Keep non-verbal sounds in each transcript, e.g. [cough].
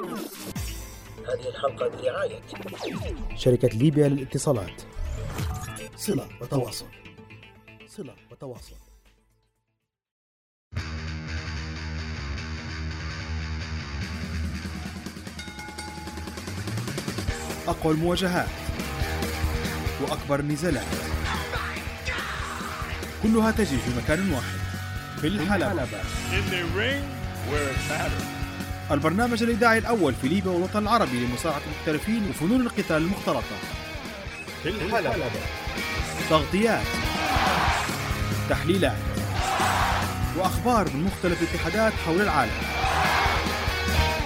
هذه الحلقة برعاية شركة ليبيا للاتصالات. صلة وتواصل. صلة وتواصل. أقوى المواجهات وأكبر النزالات كلها تجري في مكان واحد. في الحلبة. In the ring where it matters. البرنامج الإذاعي الأول في ليبيا والوطن العربي لمصارعة المحترفين وفنون القتال المختلطة. في الحلبة. تغطيات تحليلات وأخبار من مختلف الاتحادات حول العالم.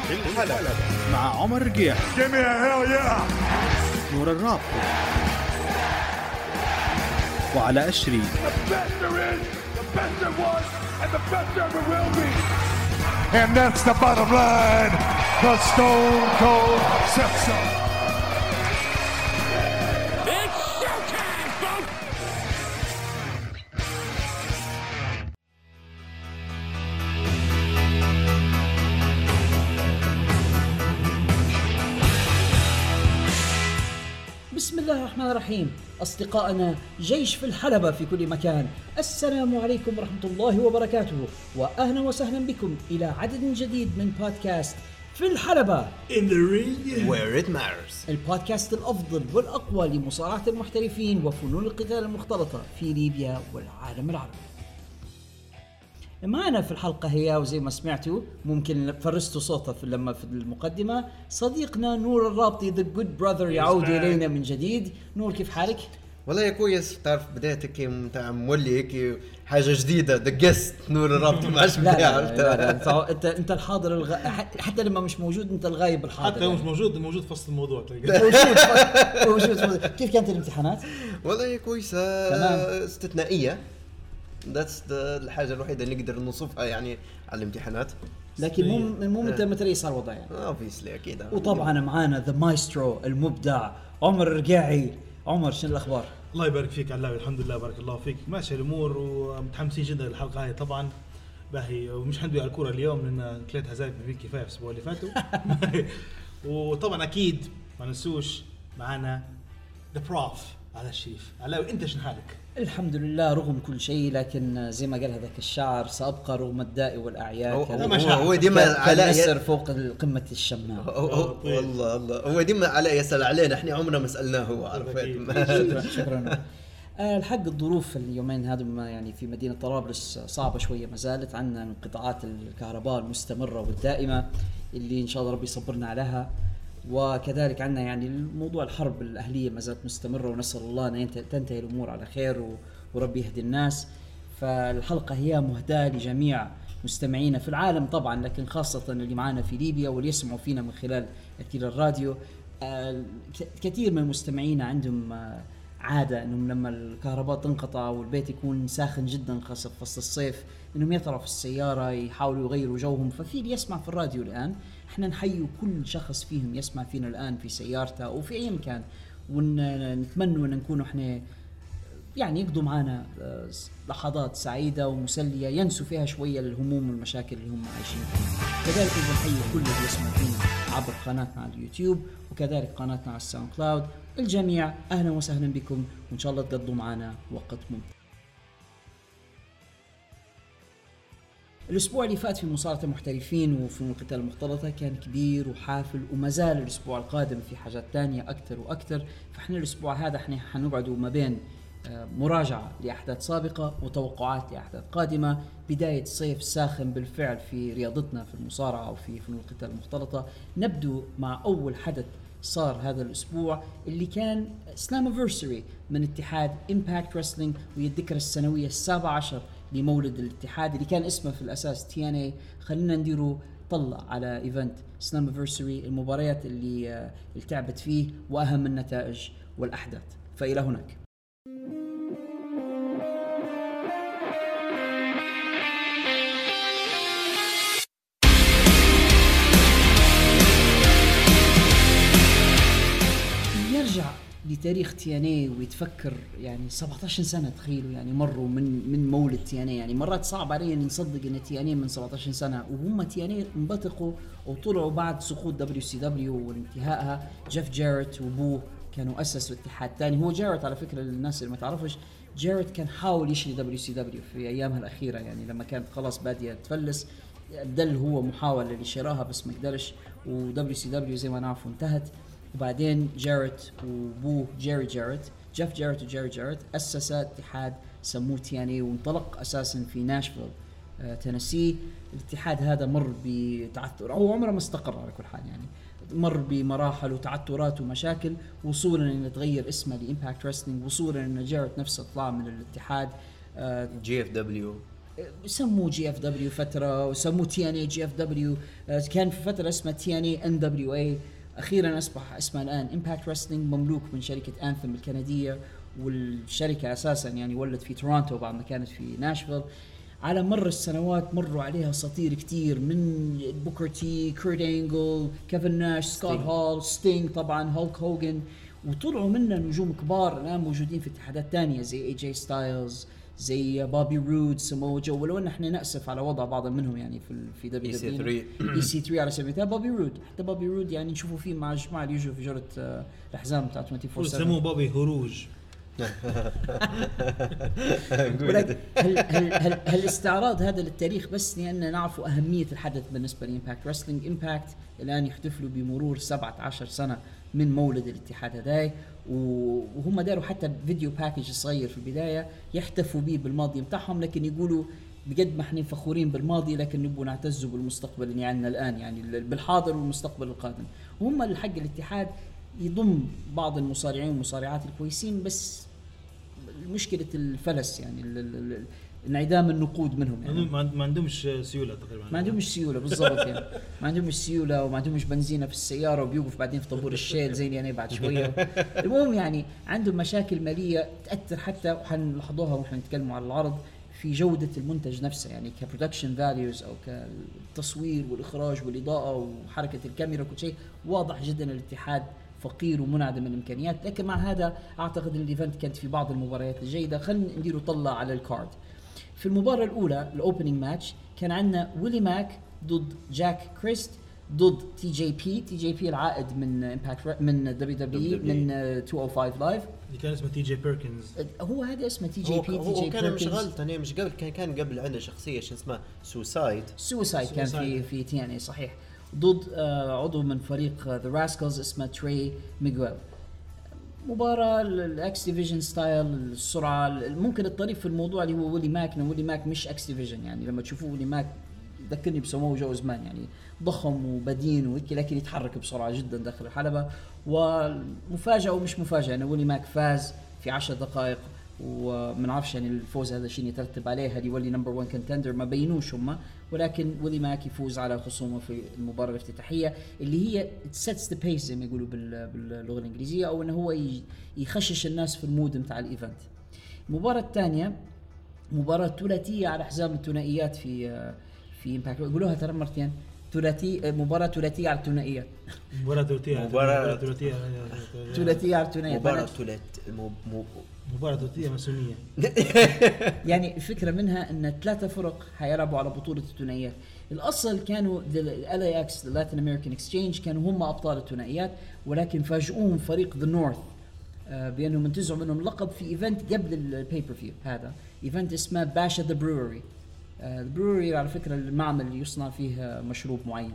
في الحلبة. مع عمر رقيح! نور الرابط. وعلى أشري The best there is, the best there was, and the best there ever will be. And that's the bottom line. The Stone Cold Sepsis. الله الرحمن الرحيم أصدقائنا جيش في الحلبة في كل مكان. السلام عليكم ورحمة الله وبركاته. وأهلا وسهلا بكم إلى عدد جديد من بودكاست في الحلبة. In the ring where it matters. البودكاست الأفضل والأقوى لمصارعة المحترفين وفنون القتال المختلطة في ليبيا والعالم العربي. معنا في الحلقة هي وزي ما سمعتوا ممكن فرستوا صوته في لما في المقدمة صديقنا نور الرابطي the good brother يعود. إلينا من جديد نور كيف حالك؟ والله كويس تعرف بدايتك متاع مولي هيك حاجة جديدة the guest نور الرابط ما عادش [laughs] لا لا, بداية، لا, لا, لا انت انت انت الحاضر الغ... حتى لما مش موجود انت الغايب الحاضر حتى لو مش. موجود موجود في وسط الموضوع موجود موجود. كيف كانت الامتحانات؟ والله كويسه تمام. استثنائية that's الحاجة الوحيدة اللي نقدر نوصفها يعني على الامتحانات. لكن مو مو من متى صار وضع يعني obviously أكيد. وطبعا معانا the maestro المبدع عمر الرقاعي عمر شنو الأخبار؟ الله يبارك فيك علاوي الحمد لله بارك الله فيك. ماشي الأمور ومتحمسين جدا للحلقة هاي. طبعا باهي ومش حندوي على الكورة اليوم لأن كليت هزايم في كفايه في الأسبوع اللي فاتوا. [laughs] وطبعا أكيد ما ننسوش معانا the prof على الشريف. علاوي أنت شنو حالك؟ الحمد لله رغم كل شيء لكن زي ما قال هذاك الشاعر سأبقى رغم الداء والاعياء هو, ديما كان- علاء كان ي- نسر فوق الشمام هو- هو- والله الله هو ديما علاء يسال علينا إحنا عمرنا ما سألناه هو عرفت أكيد. [laughs] شكرا شكرا. آه، الحق الظروف اليومين هذا ما يعني في مدينة طرابلس صعبة شوية ما زالت عندنا انقطاعات الكهرباء المستمرة والدائمة اللي إن شاء الله ربي يصبرنا عليها. وكذلك عندنا يعني الموضوع الحرب الأهلية ما زالت مستمرة ونسأل الله ينت- تنتهي الأمور على خير وربي يهدي الناس. فالحلقة هي مهداة لجميع مستمعينا في العالم طبعا لكن خاصة اللي معانا في ليبيا واللي يسمعوا فينا من خلال أثير الراديو. آه، كثير من مستمعينا عندهم آه، عادة إنهم لما الكهرباء تنقطع والبيت يكون ساخن جدا خاصة في فصل الصيف إنهم يطلعوا في السيارة يحاولوا يغيروا جوهم. ففي اللي يسمع في الراديو الآن إحنا نحيي كل شخص فيهم يسمع فينا الآن في سيارته أو في أي مكان ونتمنى أن نكون إحنا يعني يقضوا معنا آه، لحظات سعيدة ومسلية ينسوا فيها شوية الهموم والمشاكل اللي هم عايشين فيها. كذلك نحيي كل اللي يسمع فينا عبر قناتنا على اليوتيوب وكذلك قناتنا على ال SoundCloud. الجميع أهلا وسهلا بكم وإن شاء الله تقضوا معنا وقت ممتع. الأسبوع اللي فات في مصارعة المحترفين وفنون القتال المختلطة كان كبير وحافل وما زال الأسبوع القادم في حاجات تانية أكثر وأكثر. فإحنا الأسبوع هذا إحنا حنقعدوا ما بين آه، مراجعة لأحداث سابقة وتوقعات لأحداث قادمة بداية صيف ساخن بالفعل في رياضتنا في المصارعة وفي فنون القتال المختلطة. نبدو مع أول حدث صار هذا الأسبوع اللي كان Slammiversary من اتحاد Impact Wrestling وهي الذكرى السنوية السابعة عشر لمولد الاتحاد اللي كان اسمه في الأساس TNA خلينا نديروا طلع على event Slammiversary المباريات اللي آه، اللي تلعبت فيه وأهم النتائج والأحداث. فإلى هناك. يرجع تاريخ TNA ويتفكر يعني 17 سنة تخيلوا يعني مروا من من مولد TNA يعني مرات صعب علي اني نصدق إن TNA من 17 سنة. وهم TNA انبثقوا وطلعوا بعد سقوط WCW وانتهائها. جيف جاريت وأبوه كانوا اسسوا اتحاد ثاني هو جاريت على فكرة للناس اللي ما تعرفش جاريت كان حاول يشري WCW في أيامها الأخيرة. يعني لما كانت خلاص بادية تفلس دل هو محاولة لشراها بس ما قدرش. و WCW زي ما نعرفوا انتهت. وبعدين جاريت وابوه جيري جاريت جيف جاريت وجيري جاريت اسس اتحاد سموه TNA وانطلق أساسا في ناشفيل آه، تينيسي. الاتحاد هذا مر بتعثر هو عمره ما استقر على كل حال يعني. مر بمراحل وتعثرات ومشاكل وصولا ان تغير اسمه ل Impact Wrestling وصولا ان جاريت نفسه طلع من الاتحاد آه، GFW. سموه GFW فترة وسموه تي إن اي جي إف دبليو كان في فترة اسمها تي إن اي إن دبليو اي أخيرا أصبح اسمها الآن Impact Wrestling مملوك من شركة Anthem الكندية والشركة أساسا يعني ولد في تورونتو بعد ما كانت في ناشفيل. على مر السنوات مروا عليها اساطير كتير من بوكر تي كيرت إنجل كيفن ناش سكوت هول ستينج طبعا هولك هوجن. وطلعوا منا نجوم كبار الآن موجودين في اتحادات ثانية زي اي جي ستايلز زي بابي رود سمو جو ولو إن إحنا نأسف على وضع بعض منهم يعني في في WWE. EC3. EC3 على سبيل المثال بابي رود حتى بابي رود يعني نشوفه فيه مع الجماعه اللي يجوا في جرة آه، الاحزام بتاع 24 يسموه بابي هروج. [laughs] ولكن هل هل هل هالاستعراض هذا للتاريخ بس لأن نعرف أهمية الحدث بالنسبة ل Impact. Wrestling Impact الآن يحتفلوا بمرور 17 سنة من مولد الاتحاد هذاي. و- وهم داروا حتى video package صغير في البداية يحتفوا به بالماضي بتاعهم لكن يقولوا بقد ما إحنا فخورين بالماضي لكن نبغوا نعتزوا بالمستقبل اللي عندنا الآن يعني ال- بالحاضر والمستقبل القادم. وهم الحق الاتحاد يضم بعض المصارعين والمصارعات الكويسين بس مشكلة الفلس يعني انعدام النقود منهم يعني. ما عند- ما عندهمش سيولة تقريبا. ما عندهمش سيولة بالضبط يعني. ما عندهمش سيولة وما عندهمش بنزينة في السيارة وبيوقف بعدين في طابور الشيل زي أنا بعد شوية. المهم يعني عندهم مشاكل مالية تأثر حتى وحنلاحظوها وإحنا نتكلم على العرض في جودة المنتج نفسه يعني ك production values أو كالتصوير والإخراج والإضاءة وحركة الكاميرا وكل شيء. واضح جدا الاتحاد فقير ومنعدم الإمكانيات. لكن مع هذا أعتقد إن ال event كانت في بعض المباريات الجيدة. خلينا نديروا طلع على ال card في المباراة الأولى ال opening match كان عندنا ويلي ماك ضد جاك كريست ضد تي جي بي. تي جي بي العائد من Impact من دبليو دبليو WWE. من آه، 205 Live اللي كان اسمه تي جي بيركنز هو هذا اسمه تي جي هو, بي تي هو جي كان مش غلط أنا مش قبل كان كان قبل عنده شخصية شو اسمها Suicide Suicide كان في. في TNA صحيح. ضد آه، عضو من فريق The Rascalz اسمه تري ميغويل مباراة ال X Division style السرعة ممكن الطريف في الموضوع اللي هو ويلي ماك ويلي ماك مش X Division. يعني لما تشوفوه ويلي ماك يذكرني بسموه جو زمان يعني ضخم وبدين وهيك لكن يتحرك بسرعة جدا داخل الحلبة. ومفاجأة ومش مفاجأة إنه ويلي ماك فاز في 10 دقائق وما نعرفش يعني الفوز هذا شيء يترتب عليه. هل يولي number 1 contender ما بينوش هم ولكن ويلي ماك يفوز على خصومه في المباراة الافتتاحية اللي هي sets the pace زي ما يقولوا بال- باللغة الإنجليزية أو إنه هو ي- يخشش الناس في ال mood بتاع ال event. المباراة الثانية مباراة ثلاثية على حزام الثنائيات في في Impact يقولوها ترى مرتين. ثلاثي مباراة ثلاثية على الثنائيات. مباراة ثلاثية. مباراة- ثلاثية. ثلاثية. على الثنائيات. مباراة معناته- تولت مو مو مباراة ثلاثية ماسونية [laughs] يعني الفكرة منها إن ثلاثة فرق حيلعبوا على بطولة الثنائيات. الأصل كانوا LAX Latin American Exchange كانوا هم أبطال الثنائيات ولكن فاجئوهم فريق The North بانهم انتزعوا منهم لقب في event قبل ال pay-per-view هذا. event اسمه Bash at the Brewery ال brewery على فكرة المعمل اللي يصنع فيه آه، مشروب معين.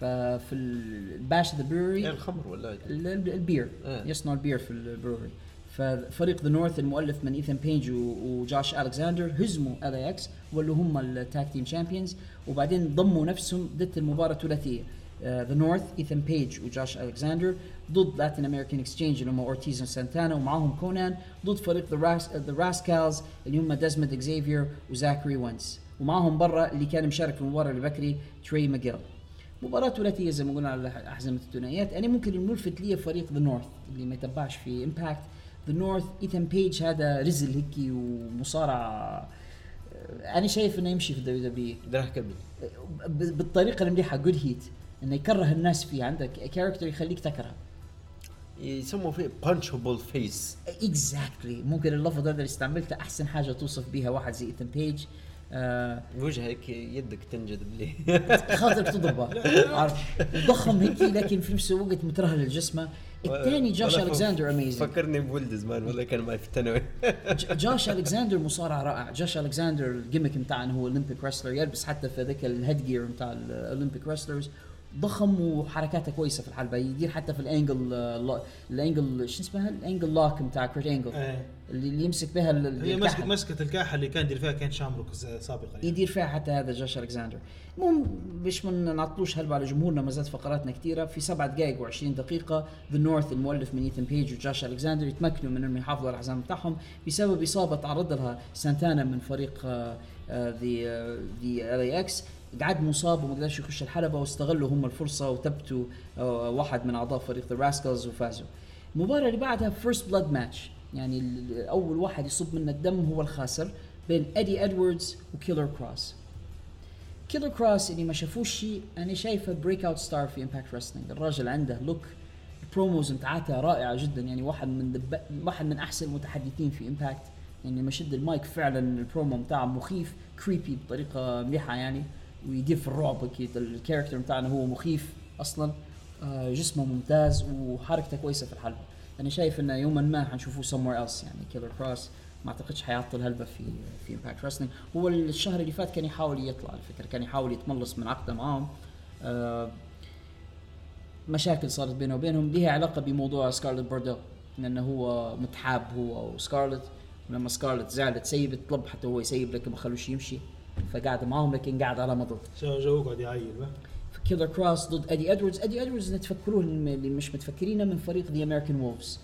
ففي ال Bash at the Brewery الخمر ولا ال- ال- ال beer. آه. يصنع ال beer في ال brewery ففريق The North المؤلف من إيثان بيج و- وجوش ألكساندر هزموا LAX واللي هم ال tag team champions وبعدين ضموا نفسهم ضد المباراة الثلاثية. The North إيثان بيج وجوش ألكساندر ضد Latin American Exchange اللي هم اورتيز وسانتانا ومعاهم كونان ضد فريق The Rascalz اللي هم ديزموند اكزيفير وزاكري وينتز ومعاهم برا اللي كان مشارك في المباراة اللي بكري تري ميغيل مباراة ثلاثية زي ما قلنا على أحزمة الثنائيات. أنا ممكن الملفت لي فريق The North اللي ما يتبعش في Impact The North إيثان بيج هذا wrestler هيك ومصارع. أنا شايف إنه يمشي في الدبليو دبليو درح كمل بالطريقة المليحة good heat إنه يكره الناس فيه عندك character يخليك تكره. يسموا فيه punchable face exactly ممكن اللفظ هذا اللي استعملته أحسن حاجة توصف بها واحد زي ايثن بيج. آه وجهك يدك تنجذب له خاطرك تضربه. [laughs] عارف ضخم هيك لكن في نفس الوقت مترهل الجسمه الثاني ف- الكساندر amazing فكرني بولد زمان ولا كان معي في الثانوي. ج- جوش الكساندر مصارع رائع جوش الكساندر ال gimmick بتاعه إنه هو Olympic wrestler يلبس حتى في ذاك ال headgear بتاع ال Olympic wrestlers ضخم وحركاته كويسة في الحلبة. يدير حتى في ال ankle آه، ال ankle شو اسمها؟ ال ankle lock بتاع كيرت انجل. اللي اللي يمسك بها ال- هي مسكت. مسكة الكاحل اللي كان يدير فيها كين شامروك سابقا يعني. يدير فيها حتى هذا جوش الكساندر المهم باش ما نعطلوش هلبة على جمهورنا ما زالت فقراتنا كثيرة. في سبعة دقائق و20 دقيقة The North المؤلف من ايثن بيج وجوش الكساندر يتمكنوا من إنهم يحافظوا على الحزام بتاعهم. بسبب إصابة تعرض لها سانتانا من فريق ذا ذا LAX قعد مصاب وما قدرش يخش الحلبة واستغلوا هم الفرصة وثبتوا آه، واحد من أعضاء فريق The Rascalz وفازوا. المباراة اللي بعدها first blood match يعني أول واحد يصب من الدم هو الخاسر بين إدي إدواردز وكيلر كروس. كيلر كروس اللي ما شافوش شيء أنا شايفه breakout star في Impact Wrestling الراجل عنده look ال promos بتاعتها رائعة جدا يعني واحد من دب... واحد من أحسن المتحدثين في Impact يعني لما شد المايك فعلا البرومو بتاعه مخيف creepy بطريقة مليحة يعني ويدير في الرعب أكيد ال character بتاعنا هو مخيف أصلا. آه جسمه ممتاز وحركته كويسة في الحلبة. أنا شايف إنه يوما ما حنشوفوه somewhere else يعني كيلر كروس ما أعتقدش حيعطل هلبة في في Impact Wrestling هو الشهر اللي فات كان يحاول يطلع على فكرة كان يحاول يتملص من عقدة معاهم. آه مشاكل صارت بينه وبينهم. لها علاقة بموضوع سكارلت بورديل لأنه هو متحاب هو وسكارلت ولما سكارلت زعلت سيبت طلب حتى هو يسيب لكن ما خلوش يمشي. فقعد معاهم لكن قاعد على مضض. جو قاعد يعيل. كيلر كروس ضد ادي ادواردز ادي ادواردز اللي تفكروه اللي مش متفكرينه من فريق The American Wolves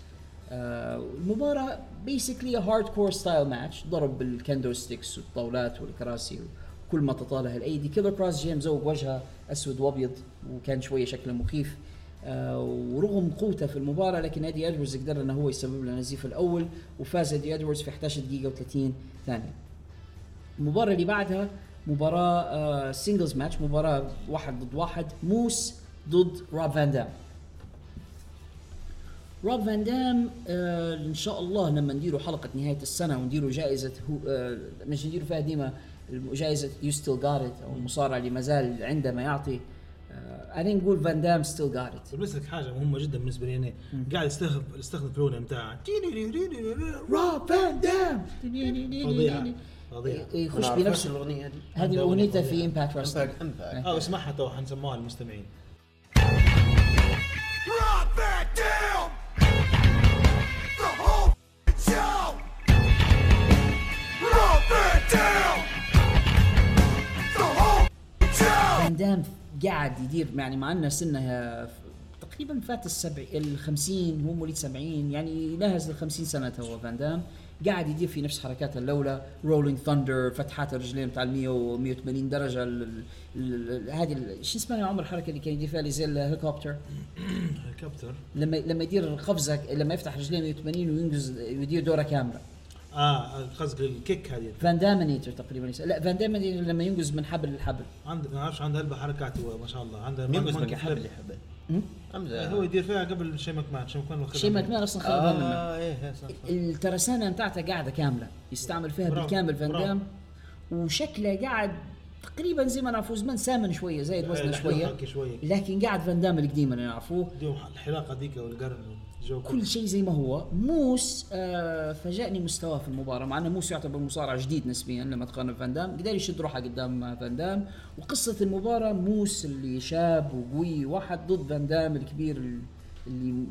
المباراة basically hardcore style match ضرب بال kendo sticks والطاولات والكراسي وكل ما تطالها الأيدي. كيلر كروس جاي مزوق وجهه أسود وأبيض وكان شوية شكله مخيف. آه ورغم قوته في المباراة لكن ادي ادواردز قدر إنه هو يسبب له النزيف الأول وفاز ادي ادواردز في 11 دقيقة و30 ثانية. المباراة اللي بعدها مباراة آه singles match مباراة واحد ضد واحد موس ضد روب فان دام. روب فان دام آه إن شاء الله لما نديروا حلقة نهاية السنة ونديروا جائزة هو آه مش نديروا فيها ديما جائزة يو ستيل جات أو المصارع اللي ما زال عنده ما يعطي آه أنا نقول فان دام ستيل جات بالنسبة لك حاجة مهمة جدا بالنسبة لي أنا قاعد يستخدم يستخدم الكلونه بتاع روب فان دام. فظيعه فظيعه يخش أنا بنفس الأغنية دي هذه أغنيته في امباكت رسلينج امباكت آه اسمعها تو حنسموها للمستمعين show! فان دام قاعد يدير يعني مع إنه سنة تقريبا فات السبع ال 50 هو مواليد 70 يعني ناهز ال 50 سنة هو فان دام. قاعد يدير في نفس حركاته الاولى rolling thunder فتحات الرجلين بتاع ال 100 و 180 درجة ال- ال- ال- هذه شو اسمها يا عمر الحركة اللي كان يدير فيها اللي زي الهليكوبتر هليكوبتر لما لما يدير قفزة لما يفتح رجليه 180 وينجز يدير دورة كاملة. آه قصدك الكيك هذه. فان دامينيتر تقريبا. لا فان دامينيتر لما ينجز من حبل لحبل. عند ما أعرفش عنده هلبة حركات ما شاء الله. عنده مونكي قصدك حبل فليب. هو يدير فيها قبل شي ماكمان شي ماكمان منه. ماكمان أصلا خربها منه آه إيه إيه، صح. الترسانة بتاعته قاعدة كاملة. يستعمل فيها برافو، بالكامل فان. دام وشكله قاعد تقريبا زي ما نعرفوا زمان سامن شوية زايد وزنه لحلو شوية. شوية. لكن قاعد فان دام القديم اللي نعرفوه. الحلاقة ذيك والقرن كل شيء زي ما هو. موس آه فاجأني مستواه في المباراة. مع إنه موس يعتبر مصارع جديد نسبيا لما تقارن فان دام قدر يشد روحه قدام فان دام وقصة المباراة موس اللي شاب وقوي واحد ضد فان دام الكبير اللي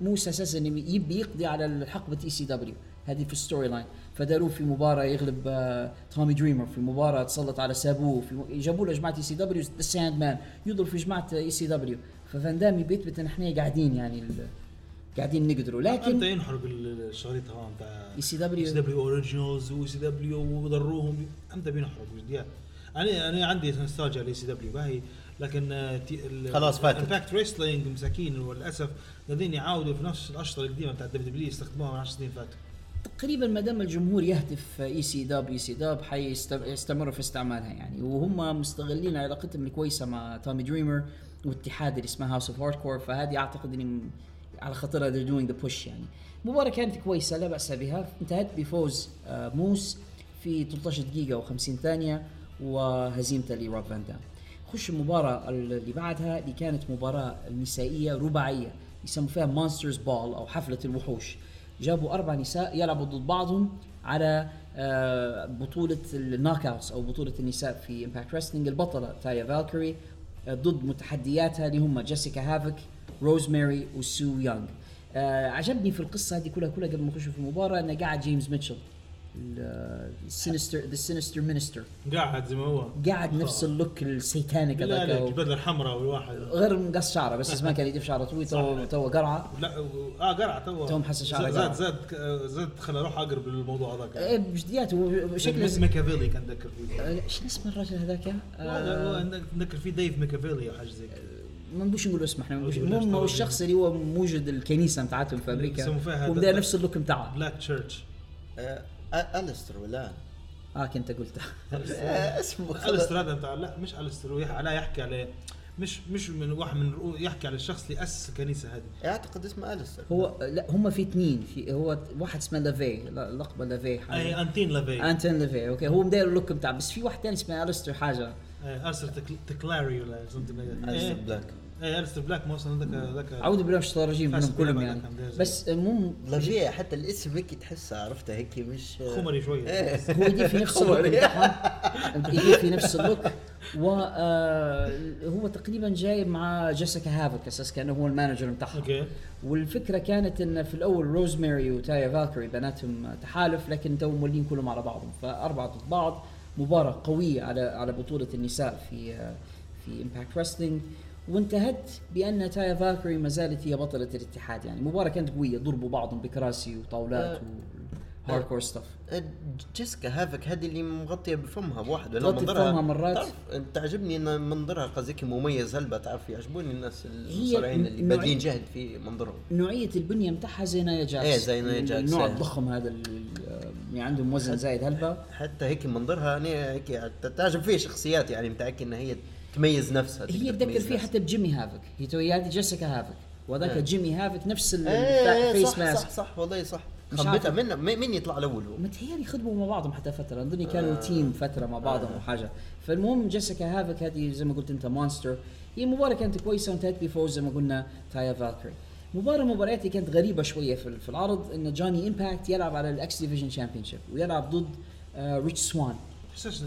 موس أساسا يبي يقضي على حقبة ECW هذه في ال storyline فداروه في مباراة يغلب آه تومي دريمر في مباراة تسلط على سابو. في جابوا له جماعة ECW The Sandman يضرب في جماعة ECW ففان دام يبي يثبت ان إحنا قاعدين يعني قاعدين نقدروا. إمتى لكن ينحرق ال- الشريط هون بتاع ECW. إي سي دبليو أوريجينالز وإي سي دبليو وضروهم إمتى بينحرق جديات أنا أنا عندي نوستالجيا ل ECW باهي. لكن خلاص فاتت. Impact Wrestling مساكين وللأسف قاعدين يعاودوا في نفس الاشطه القديمة بتاعت WW استخدموها من 10 سنين فاتوا تقريبا ما دام الجمهور يهتف EC Dub EC Dub حيستمروا في استعمالها يعني. وهم مستغلين علاقتهم الكويسة مع تومي دريمر والاتحاد اللي اسمه House of Hardcore فهذه أعتقد إني على خاطرها they're doing the push يعني. المباراة كانت كويسة لا بأس بها. انتهت بفوز آه، موس في 13 دقيقة و50 ثانية وهزيمته لروب فان دام. خش المباراة اللي بعدها اللي كانت مباراة نسائية رباعية يسموا فيها Monster's Ball أو حفلة الوحوش. جابوا أربع نساء يلعبوا ضد بعضهم على آه، بطولة ال Knockouts أو بطولة النساء في Impact Wrestling البطلة تايا فالكري آه، ضد متحدياتها اللي هم جيسيكا هافك روزماري وسو يونغ آه عجبني في القصة هذه كلها كلها قبل ما نخش في المباراة إنه قاعد جيمس ميتشل ال Sinister the Sinister Minister قاعد زي ما هو. قاعد نفس ال look ال satanic لا لا هذاك البدله الحمراء والواحد. غير مقص شعره بس ما كان يدف شعره طويل تو تو قرعة. لا آه قرع تو. تو محسس شعره زاد. زاد زاد, خلى أروح أقرب للموضوع هذاك. إيه، بجديات هو شكله ميك- ميكافيلي كان ذكر فيه. آه، شو اسم الرجل هذاك؟ هذا هو آه ذكر فيه ديف ميكافيلي أو حاجة زي كذا. ما نبوش نقول اسمه إحنا المهم الشخص اللي هو موجود الكنيسة بتاعتهم في أمريكا مدير نفس ال look بتاعه black church ألستر ولا؟ آه كنت قلته. [laughs] آه، اسمه. ألستر هذا بتاع لا مش ألستر لا يحكي عليه مش مش من واحد من يحكي على الشخص اللي أسس الكنيسة هذه. أعتقد اسمه ألستر. هو لا هم في اثنين. في هو واحد اسمه لافي لا- لقبة لافي حاجة. أي أنتين لافي. انتون لافي okay. هو مدير ال look بتاع بس في واحد ثاني اسمه ألستر حاجة. الستر كراولي ولا something like that. الستر إيه. بلاك. إيه الستر بلاك ما أصلا ذاك ذاك اعوذ بالله من الشيطان الرجيم فاست منهم كلهم يعني. بس المهم لافيه حتى الاسم هيك تحسه عرفتها هيك مش خمري شوية إيه. هو يجي في نفس ال look [laughs] يجي في نفس ال look. وهو تقريبا جاي مع جيسيكا هافك أساس كأنه هو ال manager بتاعهم. okay. والفكرة كانت إن في الأول روزماري وتايا فالكري بناتهم تحالف لكن تو مولين كلهم على بعضهم. فأربعة ضد بعض. مباراة قوية على على بطولة النساء في في Impact Wrestling وانتهت بأن تايا فالكري ما زالت هي بطلة الاتحاد. يعني مباراة كانت قوية ضربوا بعضهم بكراسي وطاولات و hardcore stuff جيسكا هافك هذه اللي مغطية بفمها بواحد ولا منظرها بفمها مرات. تعرف تعجبني إن منظرها قصدك مميز. هلبة تعرف يعجبوني الناس المصارعين اللي بادين جهد في منظرهم. نوعية البنية بتاعها زي نايا جاكس. إيه، زي نايا جاكس، النوع إيه. الضخم هذا اللي عندهم وزن زايد. هلبة حتى هيك منظرها هيك تعجب فيه شخصيات يعني متأكد إن هي تميز نفسها هي تذكر فيه. حتى بجيمي هافك. هي هذه جيسيكا هافك. وهذاك إيه. جيمي هافك نفس إيه إيه، ال face صح ماسك صح صح والله صح. خبتها. من مين يطلع الأول هو متهيألي خدموا مع بعضهم حتى فترة أظني كانوا آه. team فترة مع بعضهم أو حاجة. فالمهم جيسيكا هافك هذه زي ما قلت أنت monster هي مباراة كانت كويسة وانتهت بفوز زي ما قلنا تايا فالكري. مباراة مباريات اللي كانت غريبة شوية في, في العرض إن جوني امباكت يلعب على ال X Division Championship ويلعب ضد آه ريتش سوان تحسش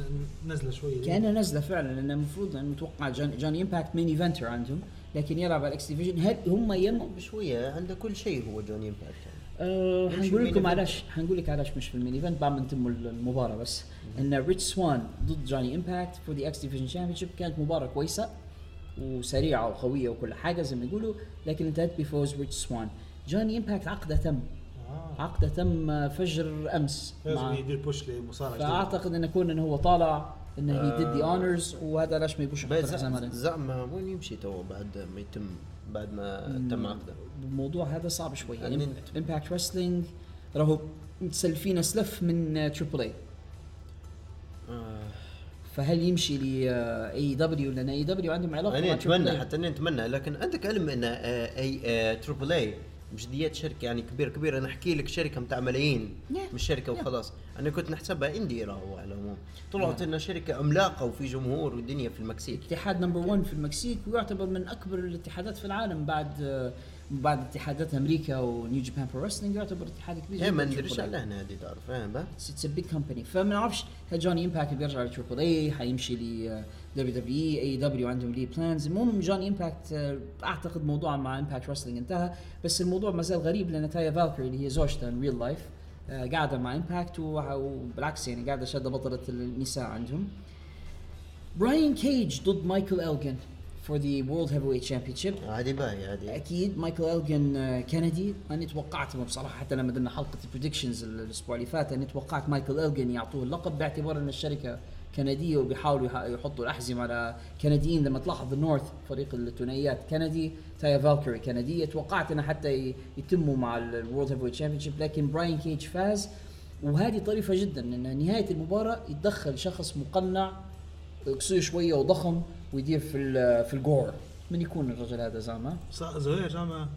نزله شوية. كأنها نازلة فعلا لأن المفروض انه متوقع جون جوني امباكت main eventer عندهم لكن يلعب على ال X Division هم يم بشويه عنده كل شيء هو جوني امباكت. أه حنقول لكم. علاش حنقول لك علاش مش في ال main event بعد ما نتم المباراة بس. إن ريتش سوان ضد جوني إمباكت for the X Division Championship كانت مباراة كويسة وسريعة وقوية وكل حاجة زي ما يقولوا لكن انتهت بفوز ريتش سوان. جوني إمباكت عقده تم. آه. عقده تم فجر أمس لازم يدير push لمصارع. فأعتقد انه كون انه هو طالع إنه he did the honors وهذا علاش ما يبوش يحط عليه زعما وين يمشي تو بعد ما يتم بعد ما تم عقده الموضوع هذا صعب شوي يعني Impact Wrestling راهو متسلفين سلف من Triple A آه. فهل يمشي ل اي دبليو لأن اي دبليو عندهم علاقة أنا أتمنى. حتى أنا أتمنى لكن عندك علم إن اي Triple A بجديات شركة يعني كبيره كبيرة أنا أحكي لك شركة متاع ملايين Yeah. مش شركة Yeah. أنا كنت نحسبها indie راهو على العموم. طلعت انها شركة عملاقة وفي جمهور والدنيا في المكسيك. اتحاد number 1 في المكسيك ويعتبر من أكبر الاتحادات في العالم بعد بعد اتحادات أمريكا و New Japan Pro Wrestling يعتبر اتحاد كبير ما جداً. ندريش AAA. على هنا هذه تعرف فاهم it's big company فما نعرفش هل جوني امباكت بيرجع ل Triple A حيمشي ل دبليو دبليو إي اي دبليو عندهم لي plans المهم جوني امباكت آه، أعتقد موضوع مع Impact Wrestling انتهى بس الموضوع ما زال غريب لأن تايا فالكري اللي هي زوجته in real life قاعدة مع Impact وبالعكس يعني قاعدة شادة بطلة النساء عندهم. براين كيج ضد مايكل الجن for the World Heavyweight Championship هذه باهي هذه أكيد مايكل الجن آه، كندي. أنا توقعت بصراحة حتى لما درنا حلقة ال predictions الأسبوع اللي فات أنا توقعت مايكل الجن يعطوه اللقب باعتبار إن الشركة كنديه وبيحاولوا يح- يحطوا الأحزمة على كنديين. لما تلاحظ ال North فريق الثنائيات كندي تايا فالكري كنديه توقعت إنه حتى يتموا مع ال world heavyweight championship لكن براين كيج فاز. وهذه طريفة جدا إن نهاية المباراة يتدخل شخص مقنع قصير شوية وضخم ويدير في في الجور. من يكون الرجل هذا زعما؟ زهير جامعه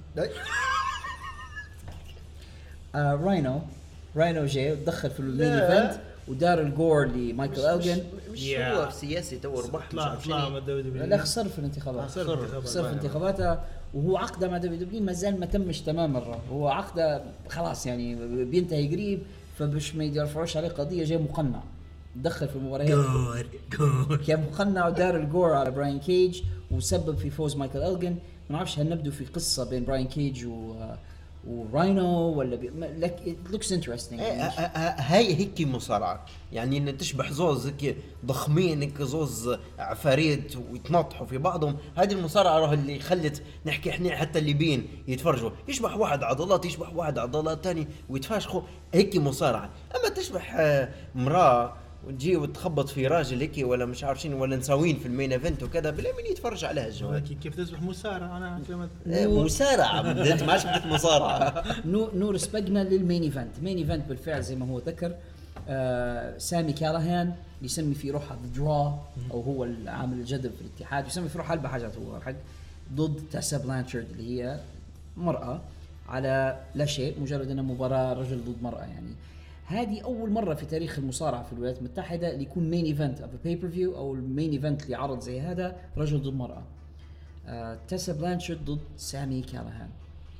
آه راينو. راينو جاي ودخل في ال main. event ودار الجور لمايكل إلجن. مش. هو في سياسي تو ربح مش طلع. من لا خسر في الانتخابات. خسر في انتخاباته وهو عقده مع دبليو دبليو ما زال ما تمش تماما. هو عقده خلاص يعني بينتهي قريب فبش ما يرفعوش عليه قضية جاي مقنع. دخل في المباريات كان مقنع ودار الجور على براين كيج وسبب في فوز مايكل إلجن. ما نعرفش هل نبدو في قصة بين براين كيج و وراينو ولا بي... لك إيه، ه- ه- هاي هيك مصارعة. يعني إن تشبح زوز هيك ضخمين هيك زوز عفاريت ويتنطحوا في بعضهم. هذه المصارعة راه اللي خلت نحكي إحنا حتى الليبيين يتفرجوا. يشبح واحد عضلات يشبح واحد عضلات تاني ويتفاشخوا. هيك مصارعة. أما تشبح آه، مراه وتجي وتخبط في راجل هيك ولا مش عارف شنو ولا نساوين في ال main event وكذا بالله مين يتفرج عليها الجوال كيف- كيف تشبح مصارع أنا كلمة إيه، [laughs] أنت ما عادش بدك مصارعة. [laughs] نو نور سبقنا لل main event. main event بالفعل زي ما هو ذكر آه سامي كالاهان يسمي في روحه draw أو هو العامل الجذب في الاتحاد يسمي في روحه أربع حاجات هو. حق ضد تاسا بلانشارد اللي هي مرأة على لا شيء مجرد إنها مباراة رجل ضد مرأة يعني. هذه أول مرة في تاريخ المصارعة في الولايات المتحدة اللي يكون main event of pay-per-view أو ال main event لعرض زي هذا رجل ضد مرأة. آه، تاسا بلانشارد ضد سامي كالاهان.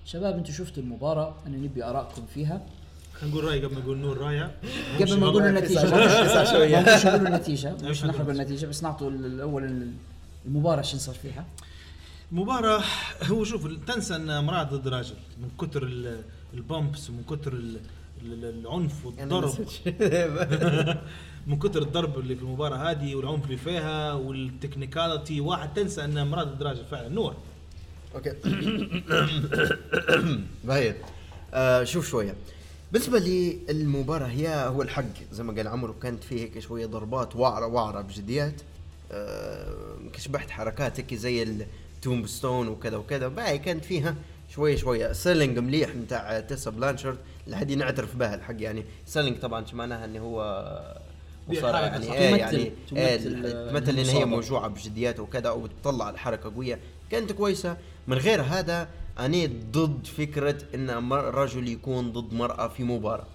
شباب أنتم شفتوا المباراة؟ أنا نبي ارائكم فيها. خلينا نقول رأي قبل ما نقول نور رايه قبل ما نقول. ما نقولش نقول النتيجة. [laughs] مش. [laughs] نحرق النتيجة بس نعطوا الأول المباراة. شو صار فيها؟ مباراة هو شوف تنسى إن امرأة ضد راجل من كثر ال- ال bumps ومن كثر العنف والضرب. [laughs] [laughs] من كثر الضرب اللي في المباراة هذه والعنف اللي فيها وال technicality واحد تنسى أن امرأة ضد راجل فعلا نور. أوكي. [coughs] باهي آه شوف شوية. بالنسبة للمباراة هي هو الحق. زي ما قال عمرو كانت فيه هيك شوية ضربات وعره وعرة بجديات. آه كي شبحت حركات هيك زي ال tombstone وكذا وكذا. باهي كانت فيها شوية شوية. selling مليح نتاع تيسا بلانشارد. لحد نعترف بها الحق يعني selling طبعا شو معناها إنه هو مصارع يعني. إيه تمثل- يعني تمثل، إيه آه، مثل إن هي. موجوعة بجديات وكذا أو تطلع الحركه قوية. كانت كويسة. من غير هذا أنا ضد فكرة إن رجل يكون ضد مرأة في مباراة.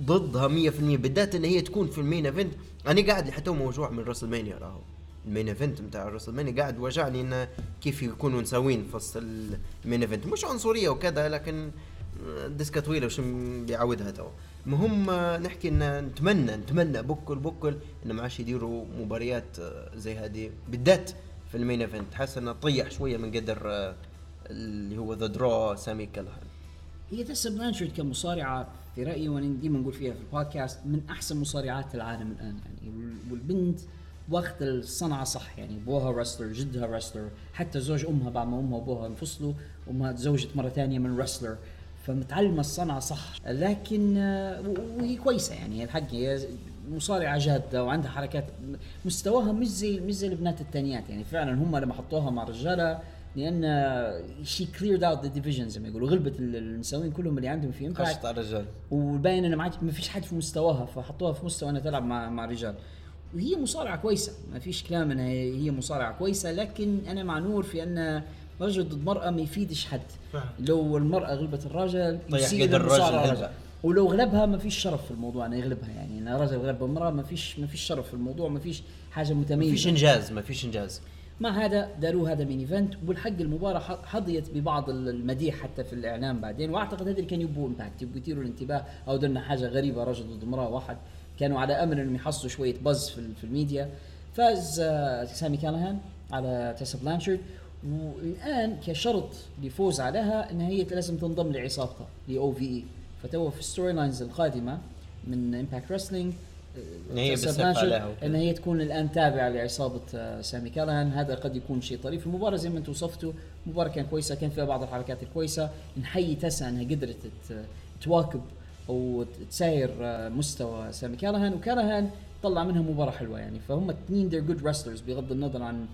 ضدها 100% بالذات إن هي تكون في ال main event. أنا قاعد حتى موجوع من راسلمانيا راهو. ال main event بتاع راسلمانيا قاعد وجعني انه كيف يكونوا مساوين في وسط ال main event. مش عنصرية وكذا لكن ديسكا طويلة وش بيعودها تو. المهم آه، نحكي إن نتمنى نتمنى بكل بكل انه ما عادش يديروا مباريات آه، زي هذه. بالذات في ال main event. حاسس إنه طيح شوية من قدر آه، اللي هو the draw سامي كلهان هي تسا بلانشارد كمصارعة في رأيي وأنا ديما نقول فيها في البودكاست من أحسن مصارعات العالم الآن. يعني وال- والبنت واخذ الصنعة صح. يعني أبوها wrestler جدها wrestler حتى زوج أمها بعد ما أمها وأبوها انفصلوا أمها تزوجت مرة ثانية من wrestler فمتعلمة الصنعة صح. لكن آه، وهي كويسة يعني الحق هي مصارعة جادة وعندها حركات مستواها مش زي مش زي البنات الثانيات يعني. فعلا هم لما حطوها مع رجالة لأن she cleared out the division زي ما يقولوا غلبت ال- النسوين كلهم اللي عندهم في خشت امباكت على الرجال. وباين انه ما فيش حد في مستواها فحطوها في مستوى إنها تلعب مع مع رجال وهي مصارعة كويسة ما فيش كلام إنها هي مصارعة كويسة لكن أنا مع نور في إن رجل ضد مرأة ما يفيدش حد. فعلا. لو المرأة غلبت الرجل يطيح قدر الرجل. ولو غلبها ما فيش شرف في الموضوع انه يغلبها يعني. إن رجل غلب امرأة ما فيش ما فيش شرف في الموضوع ما فيش حاجة ما متميزة فيش إنجاز ما فيش إنجاز. مع هذا؟ داروا هذا main event والحق المباراة حظيت ببعض ال- المديح حتى في الإعلام بعدين. وأعتقد هذا اللي كان يبوا امباكت يبوا يثيروا الانتباه أو درنا حاجة غريبة رجل ضد امراه واحد. كانوا على أمل إنهم يحصلوا شوية buzz في, في الميديا. فاز آه، سامي كالهان على تيسا بلانشارد. والآن كشرط لفوز عليها إن هي لازم تنضم لعصابتها ال OVE فتو في ال storylines القادمة من امباكت رسلينج إن هي. إن هي تكون الآن تابعة لعصابة آه، سامي كالهان. هذا قد يكون شيء طريف. المباراة زي ما أنتم وصفتوا المباراه كانت كويسة كان فيها بعض الحركات الكويسة. نحيي تسا إنها قدرت تت- تواكب أو تساير آه، مستوى سامي كالهان. وكالهان طلع منها مباراة حلوة يعني. فهم اثنين they're good wrestlers بغض النظر عن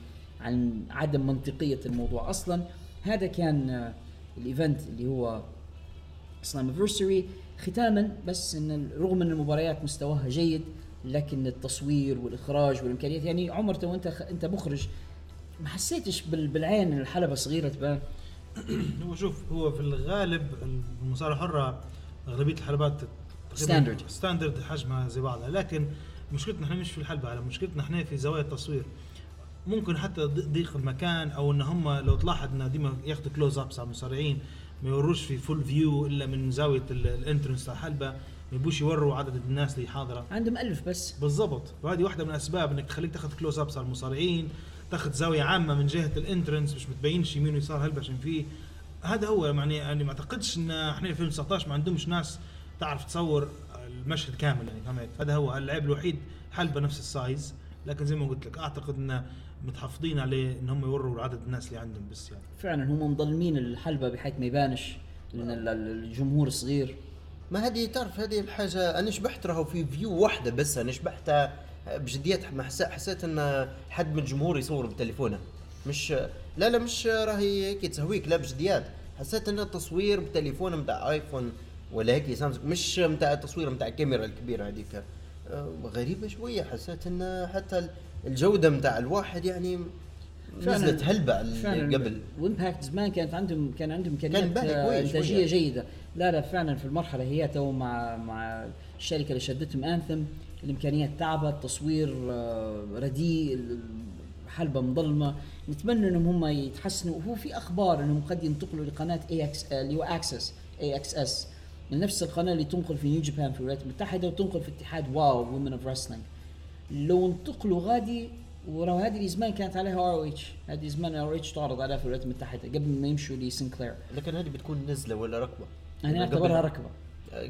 عن عدم منطقية الموضوع. أصلا هذا كان آه، ال event اللي هو سلامفرسري ختاما بس إن رغم إن المباريات مستواها جيد لكن التصوير والإخراج والإمكانيات يعني عمر تو أنت أنت مخرج ما حسيتش بال- بالعين إن الحلبة صغيرة تبان [clears throat] هو شوف هو في الغالب المصارعة الحرة أغلبية الحلبات standard. standard حجمها زي بعضها. لكن مشكلتنا إحنا مش في الحلبة على مشكلتنا إحنا في زوايا التصوير. ممكن حتى ضيق المكان أو إن هم لو تلاحظ إن ديما ياخذوا close ups على المصارعين ما يوروش في full view إلا من زاوية ال- ال entrance تاع الحلبة ما يبوش يوروا عدد الناس اللي حاضرة. عندهم ألف بس. بالضبط. وهذه واحدة من الأسباب إنك تخليك تاخذ close ups على المصارعين تاخذ زاوية عامة من جهة ال entrance مش متبينش يمين ويسار هلبة عشان فيه. هذا هو يعني يعني ما أعتقدش إن إحنا 2019 ما عندهمش ناس تعرف تصور المشهد كامل يعني فهمت؟ هذا هو العيب الوحيد. حلبة نفس ال size لكن زي ما قلت لك أعتقد إن متحفظين عليه إن هم يوروا عدد الناس اللي عندهم بس يعني. فعلا هم مظلمين الحلبة بحيث ما يبانش لأن ال- ال- الجمهور صغير. ما هذه تعرف هذه الحاجة أنا شبحت راهو في view واحدة بس أنا شبحتها بجديات ما حس- حسيت أن حد من الجمهور يصور بتليفونه. مش لا لا مش راهي هيك تسويك لا بجديات. حسيت أن التصوير بتليفون متاع iPhone ولا هيك سامسونج مش متاع التصوير متاع الكاميرا الكبيرة هذيك. آه، غريبة شوية حسيت أن حتى الجودة متاع الواحد يعني نزلت هلبة قبل. و Impact زمان كانت عندهم كان عندهم امكانيات باهي آه، انتاجيه شوية. جيدة. لا لا فعلا في المرحلة هي تو مع مع الشركة اللي شدتهم Anthem الإمكانيات تعبت التصوير آه، رديء الحلبه مظلمة. نتمنى إنهم هم يتحسنوا. وهو في أخبار إنهم قد ينتقلوا لقناة AX اللي هو Access AXS نفس القناة اللي تنقل في New Japan في الولايات المتحدة وتنقل في اتحاد WOW Women of Wrestling لو انتقلوا غادي ورا هذه زمان كانت عليها ROH هذه زمان ROH تعرض عليها في الولايات المتحدة قبل ما يمشوا ل Sinclair لكن هذه بتكون نزلة ولا ركبة؟ أنا قبل- أعتبرها ركبة.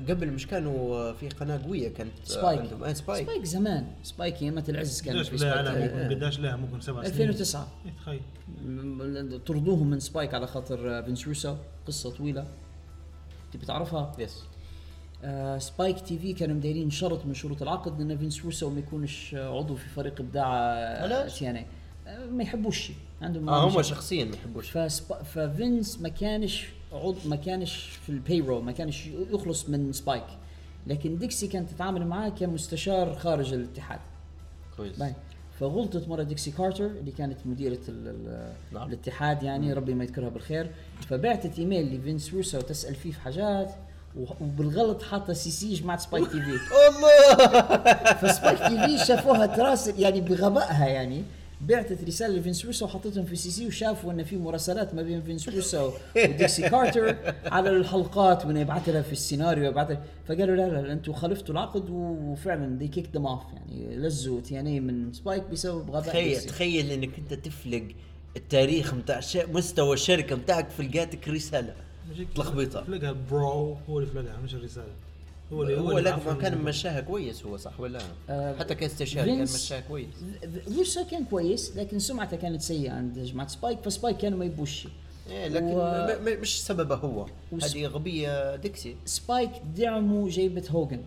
قبل مش كانوا في قناة قوية كانت Spike عندهم. آه Spike Spike زمان. Spike ايامات العز كان في Spike. قداش لا ممكن سبع سنين. 2009 إيه، تخيل. طردوهم من Spike على خاطر فينس روسو. قصة طويلة. تبي تعرفها؟ yes آه Spike TV كانوا مدايرين شرط من شروط العقد إن فينس روسو ما يكونش آه، عضو في فريق ابداع؟ TNA. ما يحبوش عندهم آه هم. شخصيا ما يحبوش. فسب... ففينس ما كانش عضو ما كانش في ال payroll ما كانش يخلص من Spike لكن ديكسي كانت تتعامل معاه كمستشار خارج الاتحاد. كويس. باهي فغلطت مرة ديكسي كارتر اللي كانت مديرة نعم. الاتحاد يعني ربي ما يذكرها بالخير. فبعتت إيميل لفينس روسو تسأل فيه في حاجات. وبالغلط حاطه CC جماعة Spike TV الله ف Spike TV شافوها تراسل يعني بغبائها يعني بعتت رسالة لفينس روسو وحطتهم في CC وشافوا إن في مراسلات ما بين فينس روسو وديكسي كارتر على الحلقات وإنه يبعث لها في السيناريو يبعث لها فقالوا لا لا, أنتم خالفتوا العقد وفعلا they kicked them off يعني لزوا TNA من Spike بسبب غباء تخيل. تخيل إنك أنت تفلق التاريخ متاع. مستوى الشركة متاعك في لقاتك رسالة تلخبيطه فلقها bro هو اللي فلقها مش الرسالة. هو اللي هو لكن ما كان. مشاها كويس هو صح ولا؟ آه، حتى كاستشاري كان فينس- مشاها كويس. روسو كان كويس لكن سمعته كانت سيئة عند جماعة Spike ف Spike كانوا ما يبوش. إيه لكن و- م- م- مش سببه هو. وس- هذه غبية ديكسي. Spike دعموا جيبة هوجن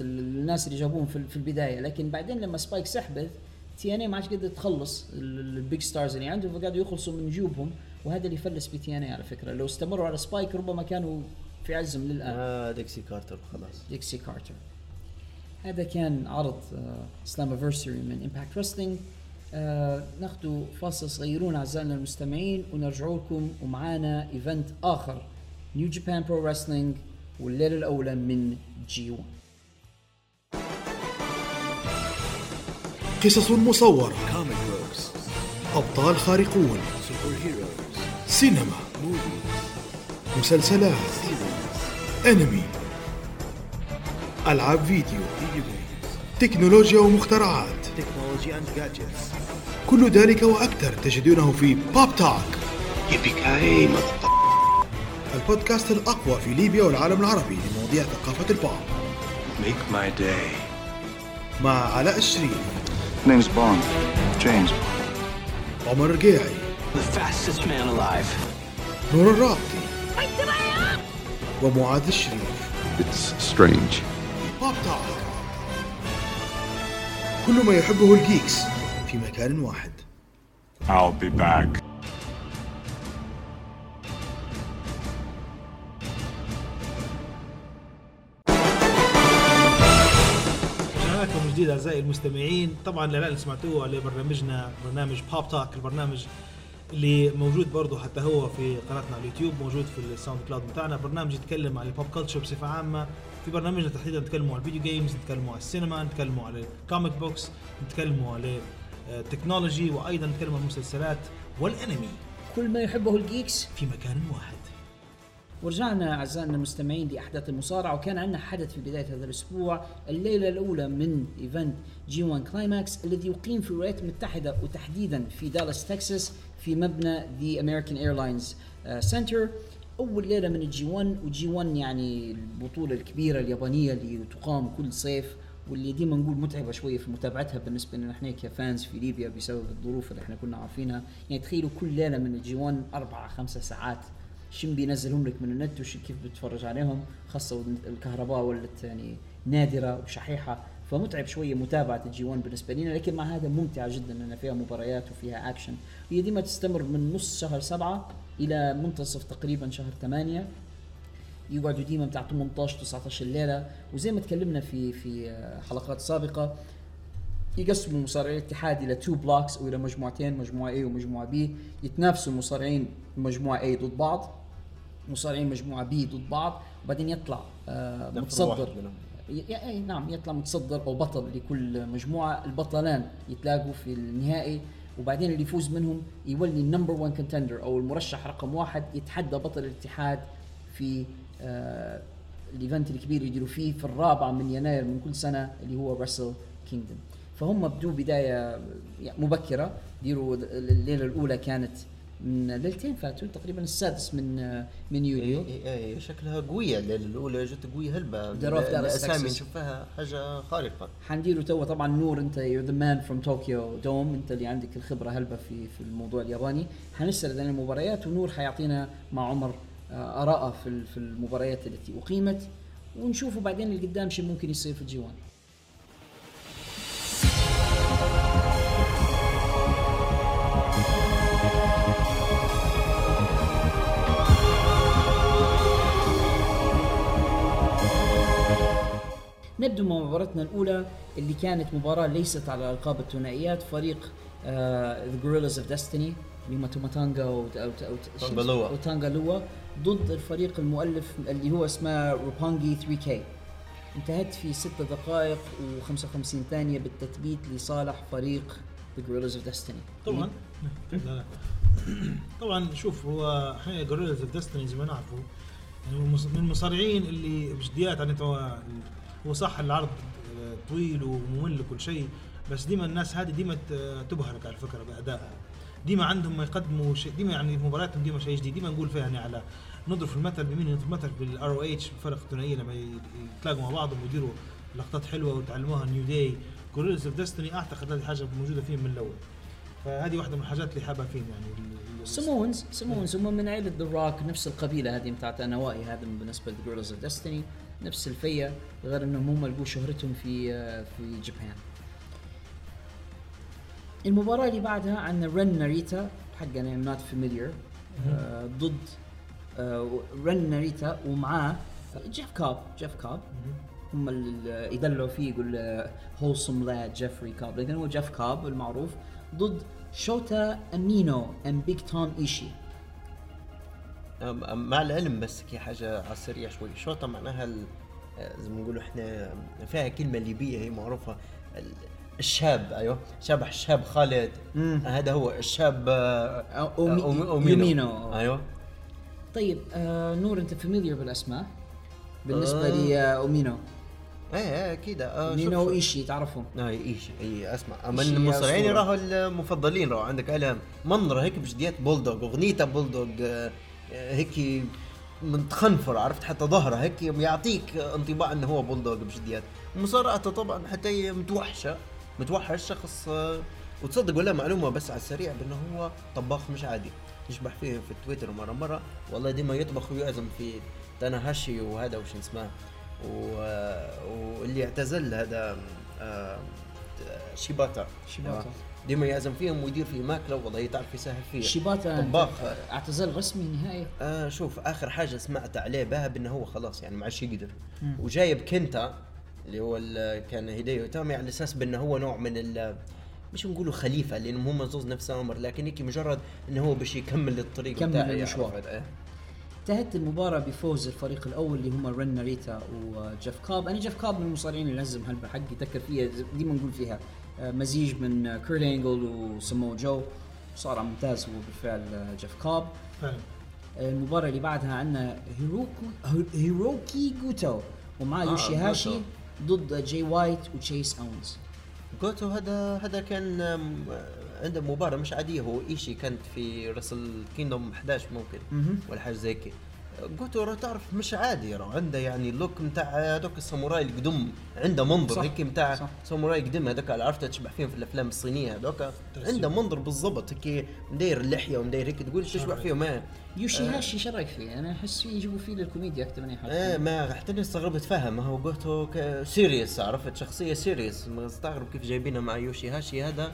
ال- الناس اللي جابوهم في في البداية. لكن بعدين لما Spike سحبت TNA ما عادش قدرت تخلص ال- ال big stars اللي عندهم فقعدوا يخلصوا من جيوبهم. وهذا اللي فلس ب TNA على فكرة. لو استمروا على Spike ربما كانوا في عزهم للآن. آه ديكسي كارتر خلاص. ديكسي كارتر. هذا كان عرض Slammiversary من Impact Wrestling ناخذ فاصل صغيرون أعزائنا المستمعين ونرجعوا لكم ومعانا event آخر New Japan Pro Wrestling والليلة الأولى من G 1 قصص مصورة. أبطال خارقون. سينما مسلسلات أنمي ألعاب فيديو تكنولوجيا ومخترعات. كل ذلك وأكثر تجدونه في بوب توك Yippee-ki-yay, البودكاست الأقوى في ليبيا والعالم العربي لمواضيع ثقافة البوب Make my day. مع علاء الشريف Name's Bond. James. عمر الرقيعي The fastest man alive. نور الرابطي ومعاذ الشريف It's strange. بوب توك كل ما يحبه ال geeks في مكان واحد I'll be back. لكم جديد أعزائي المستمعين طبعا الاعلان اللي سمعتوه على برنامجنا برنامج Pop Talk البرنامج اللي موجود برضه حتى هو في قناتنا على اليوتيوب موجود في ال SoundCloud بتاعنا. برنامج يتكلم عن ال pop culture بصفة عامة. في برنامجنا تحديدا نتكلموا على ال video games نتكلموا على السينما نتكلموا على ال comic books نتكلموا على آه، ال technology وأيضا نتكلم عن المسلسلات والأنمي. كل ما يحبه ال geeks في مكان واحد. ورجعنا أعزائنا المستمعين لأحداث المصارعة وكان عندنا حدث في بداية هذا الأسبوع الليلة الأولى من event G 1 Climax الذي يقيم في الولايات المتحدة وتحديدا في دالاس تكساس في مبنى the American Airlines Center أول ليلة من ال G 1 و G 1 يعني البطولة الكبيرة اليابانية اللي تقام كل صيف واللي ديما نقول متعبة شوية في متابعتها بالنسبة لنا إحنا ك fans في ليبيا بسبب الظروف اللي إحنا كنا عارفينها. يعني تخيلوا كل ليلة من ال G 1 أربع خمسة ساعات شن بينزلهم لك من النت وش كيف بتتفرج عليهم خاصة الكهرباء ولت يعني نادرة وشحيحة. فمتعب شوية متابعة ال G1 بالنسبة لنا لكن مع هذا ممتعه جدا لأن فيها مباريات وفيها اكشن هي ديما تستمر من نص شهر سبعة إلى منتصف تقريبا شهر ثمانية. يقعدوا ديما بتاع 18 19 ليله وزي ما تكلمنا في في حلقات سابقة يقسموا المصارعين الاتحاد إلى two blocks أو إلى مجموعتين مجموعة A ومجموعة B. يتنافسوا المصارعين مجموعة A ضد بعض مصارعين مجموعة B ضد بعض. وبعدين يطلع آه متصدر. ي- ي- أي نعم يطلع متصدر أو بطل لكل مجموعة. البطلان يتلاقوا في النهائي. وبعدين اللي يفوز منهم يولي ال number 1 contender أو المرشح رقم واحد يتحدى بطل الاتحاد في آه ال event الكبير يديروا فيه في الرابعه من يناير من كل سنة اللي هو Wrestle Kingdom فهم بدوا بداية يعني مبكرة. ديروا الليلة الأولى كانت من ليلتين فاتوا تقريبا السادس من من يوليو. إيه إيه شكلها قوية الليلة الأولى جت قوية هلبة. دالاس الأسامي تكساس. نشوفها حاجة خارقة. حنديروا توا طبعا نور أنت you're the man from Tokyo Dome أنت اللي عندك الخبرة هلبة في في الموضوع الياباني. حنسرد عن المباريات ونور حيعطينا مع عمر آه، آراءه في في المباريات التي أقيمت. ونشوفوا بعدين اللي قدام شو ممكن يصير في ال G نبدو مع مباراتنا الأولى اللي كانت مباراة ليست على ألقاب الثنائيات فريق the Guerrillas of Destiny اللي هم تاما تونجا و- أو- أو- تانجا لوا. وتانجا لوا ضد الفريق المؤلف اللي هو اسمه Roppongi 3K. انتهت في 6 دقائق و55 ثانية بالتثبيت لصالح فريق the Guerrillas of Destiny طبعا. طبعا شوف هو إحنا Guerrillas of Destiny زي ما نعرفوا يعني من المصارعين اللي بجديات يعني هو صح العرض طويل وممل وكل شيء بس ديما الناس هذه ديما تبهرك على فكرة بادائها ديما عندهم ما يقدموا شيء ديما يعني مباراتهم ديما شيء جديد. ديما نقول فيها يعني على نضرب في المثل بمين؟ نضرب المثل بال ROH الفرق الثنائيه لما يتلاقوا مع بعضهم ويديروا لقطات حلوة وتعلموها New Day Guerrillas of Destiny أعتقد هذه حاجة موجودة فيهم من الأول. فهذه واحدة من الحاجات اللي حابها فيهم يعني. Samoans Samoans هم من عائله The Rock نفس القبيلة هذه بتاعت أنوائي هذا بالنسبة ل Guerrillas of Destiny نفس الفية غير إنهم هم لقوا شهرتهم في آه، في Japan. المباراة اللي بعدها عندنا رن ناريتا حقنا I'm not familiar ضد آه، رن ناريتا ومعاه جيف كاب جيف كاب. هم اللي يدلعوا فيه يقول wholesome lad Jeffrey Cobb. لكن هو جيف كاب المعروف ضد شوتا أمينو and Big Tom Ishii مع العلم بس كي حاجة على السريع شوي شوطة معناها ال- آه، زي ما نقولوا إحنا فيها كلمة ليبية هي معروفة. ال- الشاب أيوه. شبح الشاب خالد. هذا هو الشاب آه، أو- أومي- أومي- أومينو. يومينو. أيوه. طيب آه نور أنت familiar بالأسماء؟ بالنسبة آه. لي آه، اومينو إيه إيه أكيد. آه شوف- ايشي تعرفهم؟ إي إيش اي اسمع من أسطورة. راهو المفضلين راهو عندك الهم منظره هيك بجديات بولدوغ اغنيته بولدوغ آه، آه، هيك متخنفر عرفت؟ حتى ظهره هيك يعطيك انطباع إنه هو بولدوغ بجديات. مصارعته طبعا حتى هي متوحشة متوحش شخص آه، وتصدق ولا معلومة بس على السريع بأنه هو طباخ مش عادي. يشبح فيه في التويتر مرة مرة والله ديما يطبخ ويعزم في تاناهاشي وهذا وش اسمه و- واللي اعتزل هذا آه، شيباتا. شيباتا. آه، ديما يعزم فيهم ويدير في ماكلة والله تعرف يسهل فيه. شيباتا طباخ. أنت- اعتزال رسمي نهائي؟ آه شوف آخر حاجة سمعت عليه بها بانه هو خلاص يعني ما عادش يقدر. وجايب كنتا اللي هو كان هيديو إيتامي على أساس بإنه هو نوع من ال مش نقولوا خليفة لأنهم هم زوز نفس عمر لكن هيك مجرد إنه هو باش يكمل الطريق يكمل بتاعه المشوار. إيه. انتهت المباراة بفوز الفريق الأول اللي هم رين ناريتا وجيف كاب، أنا جيف كاب من المصارعين اللي لازم هالحق يذكر فيها ديما نقول فيها. آه، مزيج من كيرت أنجل وسمو جو. مصارع ممتاز هو بالفعل جيف كاب فعلا. المباراة اللي بعدها عندنا هيروكو هيروكي جوتو ومعاه آه، يوشي هاشي. ضد جاي وايت وتشيس أونز. جوتو هذا هذا كان عنده مباراة مش عادية. هو إيشي كانت في Wrestle Kingdom 11 ممكن ولا حاجة زي كي جوتو راه تعرف مش عادي راه عنده يعني ال look نتاع هذوك الساموراي القدم. عنده منظر هيك نتاع. ساموراي قدم. هذوك اللي عرفت تشبه فيهم في الأفلام الصينية هذوك. عنده منظر بالضبط هيك مداير اللحية ومداير هيك. تقول تشبه فيهم؟ ما يوشي هاشي شو رأيك فيه؟ أنا أحس فيه يجيبوا فيه للكوميديا أكثر من أي حاجة. إيه ما حتى أنا استغربت ما هو جوتو serious عرفت؟ شخصية serious ما استغرب كيف جايبينها مع يوشي هاشي هذا.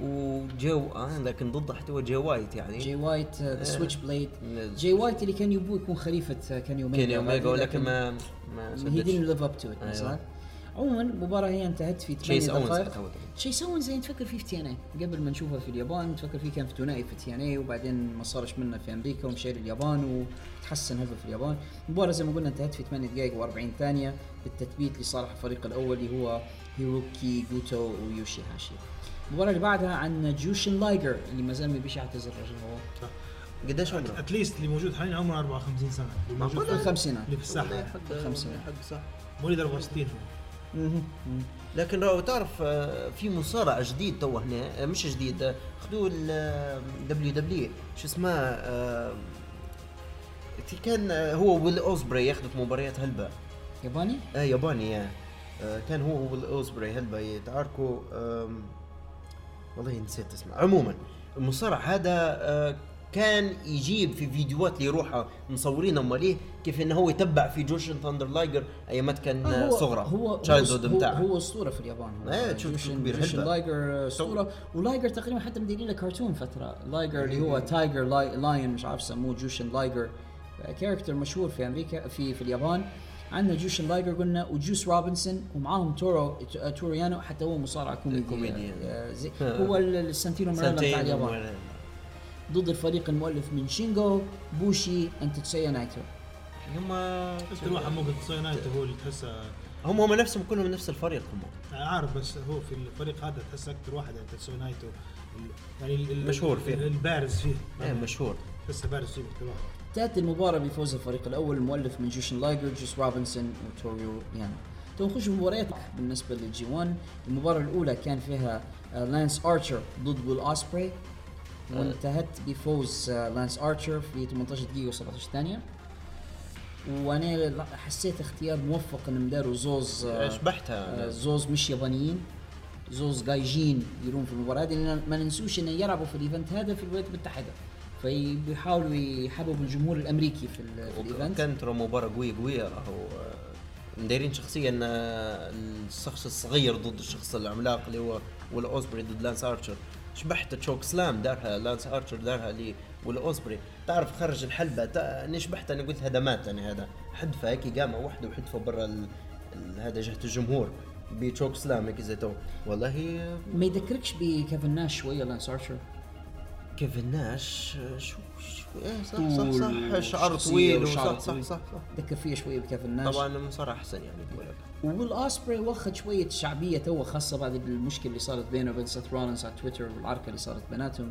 وجو آه لكن ضده حتى هو جي وايت يعني جي وايت the. Switchblade. جي وايت اللي كان يبوه يكون خليفة آه، كان يومين كيني اوميجا ولكن ما ما هي up to it أيوة. مثلا عموما المباراة هي انتهت في 8 تشيس أونز دقائق. تشيس اونز يعني تفكر فيه في TNA قبل ما نشوفه في اليابان تفكر فيه كان في ثنائي في TNA وبعدين ما صارش منه في أمريكا ومشى لليابان وتحسن هذا في اليابان المباراة زي ما قلنا انتهت في 8 دقائق و40 ثانية بالتثبيت لصالح الفريق الأول اللي هو هيروكي جوتو ويوشي هاشي المباراة اللي بعدها عن جوشن لايجر اللي ما زال ما بيش يعتذر الرجل هو قديش عمره؟ at least اللي موجود حاليا عمره 54 سنة. اللي موجود في الخمسينات اللي في الساحة. والله حق صح. مواليد 64 هو. لكن راهو تعرف آه، في مصارع جديد تو هنا آه، مش جديد آه، خذوه WW شو اسمه في كان هو ويل أوزبري ياخذ في مباريات هلبة. ياباني؟ آه ياباني يا آه كان هو ويل أوزبري هلبة يتعاركوا والله نسيت اسمه. عموما المصارع هذا آه كان يجيب في فيديوهات اللي يروحها مصورين ماليه كيف إنه هو يتبع في جوشن ثاندر لايجر ايامات كان آه صغرى. هو هو, بتاعه. هو أسطورة في اليابان. إيه، تشوف جوشن- كبير جوشن. لايجر أسطورة. ولايجر تقريبا حتى مديرين له كرتون فترة. لايجر اللي هو تايجر لاي لاين مش عارف سموه جوشن لايجر character مشهور في أمريكا في في اليابان. عندنا جوشن لايجر قلنا وجوس روبنسون ومعاهم تورو توريانو حتى هو مصارع كوميدي كوميدي. آه، زي هو السانتينو ماريلا بتاع اليابان. ضد الفريق المؤلف من شينجو بوشي أند تتسويا نايتو هم أكثر واحد ممكن تصير نايت هو اللي تحسه هم هم نفسهم كلهم نفس الفريق هم. عارف بس هو في الفريق هذا تحس أكثر واحد يعني تسوي نايتو يعني ال- ال- مشهور فيه. البارز فيه. إيه مشهور. تحسه بارز فيه أكثر واحد انتهت المباراة بفوز الفريق الأول المؤلف من جوشن لايجر جوس روبنسون وتوريو يانو. تو نخش بمباريات بالنسبة لل G 1 المباراة الأولى كان فيها آه، لانس أرشر ضد ويل أوسبري. وانتهت بفوز آه، لانس أرشر في 18 دقيقة و17 ثانية. وأنا حسيت اختيار موفق انهم داروا زوز شبحتها آه، زوز مش يابانيين. زوز جايجين يديرون في المباراة هذه. ما ننسوش إنه يلعبوا في ال event هذا في الولايات المتحدة فبيحاولوا يحببوا الجمهور الأمريكي في, في ال event. كانت ترى مباراة قوية قوية راهو. مدايرين شخصيا آه، الشخص الصغير ضد الشخص العملاق اللي هو ويل أوزبري ضد لانس أرشر. شبحت chokeslam دارها لانس أرشر دارها لي ويل أوزبري. تعرف خرج الحلبة تا- أنا شبحت أنا قلت هذا مات أنا هذا حدفه هيك قامة وحده وحدفه برا ال- ال- هذا جهة الجمهور. ب chokeslam هيك زي تو. والله ما يذكركش بكيفن ناش شوية لانس أرشر. كيفن ناش شو شو إيه صح صح صح شعر طويل وشعر وصح صح. صح صح. ذكر فيها شوية بكيفن ناش؟ طبعا المصارع أحسن يعني بقول لك. وويل اوسبري واخد شوية شعبية تو خاصة بعد المشكلة اللي صارت بينه وبين سيث رولنز على تويتر والعركة اللي صارت بيناتهم.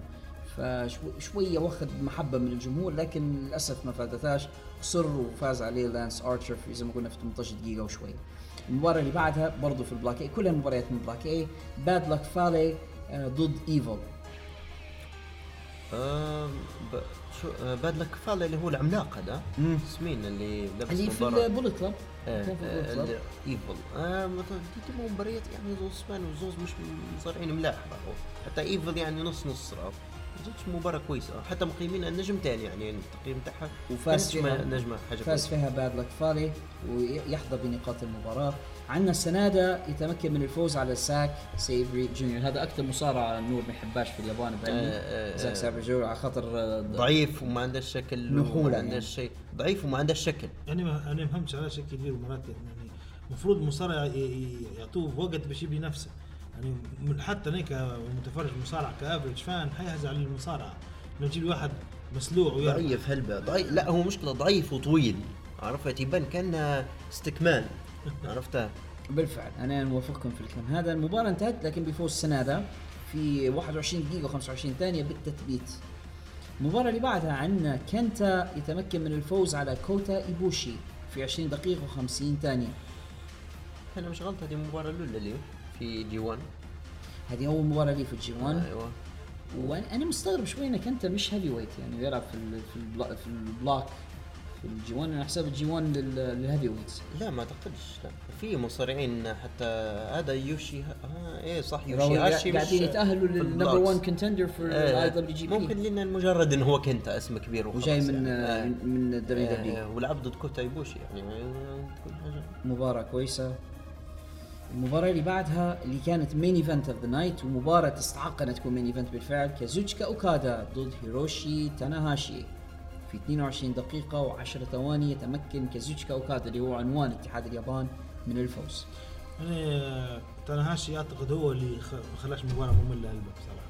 فشويه واخد محبة من الجمهور لكن للأسف ما فادتهاش. خسر وفاز عليه لانس ارشر في زي ما قلنا في 18 دقيقة وشوي. المباراة اللي بعدها برضه في البلوك A كلها مباريات من البلوك A باد لك فالي ضد ايفل ب... شو آه، باد لك فالي اللي هو العملاق هذا اسمين اللي لابس اللي في البوليت كلوب. آه، آه، إيفل. آه مثلا دي مباريات يعني زوز اسبان وزوز مش مصارعين ملاح راهو حتى إيفل يعني نص نص راهو. زوج مباراة كويسة. حتى مقيمين النجمتين يعني التقييم تاعها وفاز فيها. نجمة حاجة فاز فيها باد لك فالي ويحظى بنقاط المباراة. عندنا سنادا يتمكن من الفوز على زاك سيبر جونيور. هذا أكثر مصارع النور ما يحباش في اليابان آه، بعلمي آه، زاك آه. سيبر جونيور على خاطر آه، ضعيف وما عنده شكل نحولة وما يعني. عنده شيء ضعيف وما عنده شكل يعني ما أنا ما فهمتش علاش هيك يديروا مرات يعني. المفروض المصارع ي- ي- يعطوه وقت باش يبني نفسه. يعني حتى أنا كمتفرج مصارعه كافرج فان حيهز على المصارعه لما تجيب واحد مسلوع ضعيف هلبة. ضعيف لا هو مشكلة ضعيف وطويل. عرفت؟ يبان كأنه استكمال عرفتها؟ بالفعل أنا موافقكم في الكلام. هذا المباراة انتهت لكن بفوز سنادا في 21 دقيقة و25 ثانية بالتثبيت. المباراه اللي بعدها عندنا كنتا يتمكن من الفوز على كوتا إيبوشي في 20 دقيقة و50 ثانية. أنا مش غلط هذه المباراة الأولى لي في G 1 هذه أول مباراة لي في ال G 1 أيوه. وأنا مستغرب شوي انك انت مش heavyweight يعني بيلعب في في ال bl- في ال block. ال G 1 أنا حساب ال G 1 لل- لل heavyweights لا ما أعتقدش لا. في مصارعين حتى هذا يوشي ها إيه صح يوشي هاشي قاعدين يتاهلوا لل number ال blocks. 1 contender في إيه، ال IWGP ممكن لأن مجرد إنه هو كنت اسم كبير وخلاص وجاي من يعني. من- من ال W آه، W. آه، ولعب ضد كوتا يبوشي يعني ما- كل حاجة. مباراة كويسة. المباراة اللي بعدها اللي كانت main event of the night ومباراة تستحق انها تكون main event بالفعل كازوتشيكا أوكادا ضد هيروشي تاناهاشي. في 22 دقيقة و10 ثواني يتمكن كازوتشيكا أوكادا اللي هو عنوان اتحاد اليابان من الفوز. أنا تناهاشي أعتقد هو اللي خلاش المباراه مملة هلبة بصراحة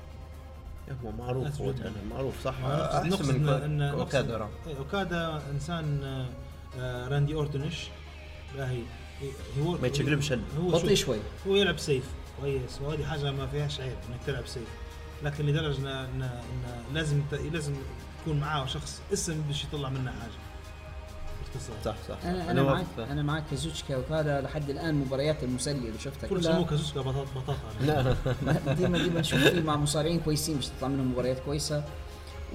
هو معروف هو معروف صح نقصد- أحسن من إن- أوكادا راه. إيه، أوكادا إنسان آه، آه، راندي أورتون ش باهي هو ما يتشقلبش. هو بطيء شوي. هو يلعب safe كويس وهذه حاجة ما فيهاش عيب إنك تلعب safe لكن لدرجة ان إن- إن لازم لازم يكون معاه شخص اسم باش يطلع منه حاجة. باختصار. صح صح. أنا أنا معك. أنا معك كازوتشكا اوكادا لحد الآن مباريات المسلية اللي شفتها كل كلها. يسموه كازوسكا بطاطا بطاطا. [laughs] لا ديما ديما نشوف فيه مع مصارعين كويسين مش تطلع منهم مباريات كويسة.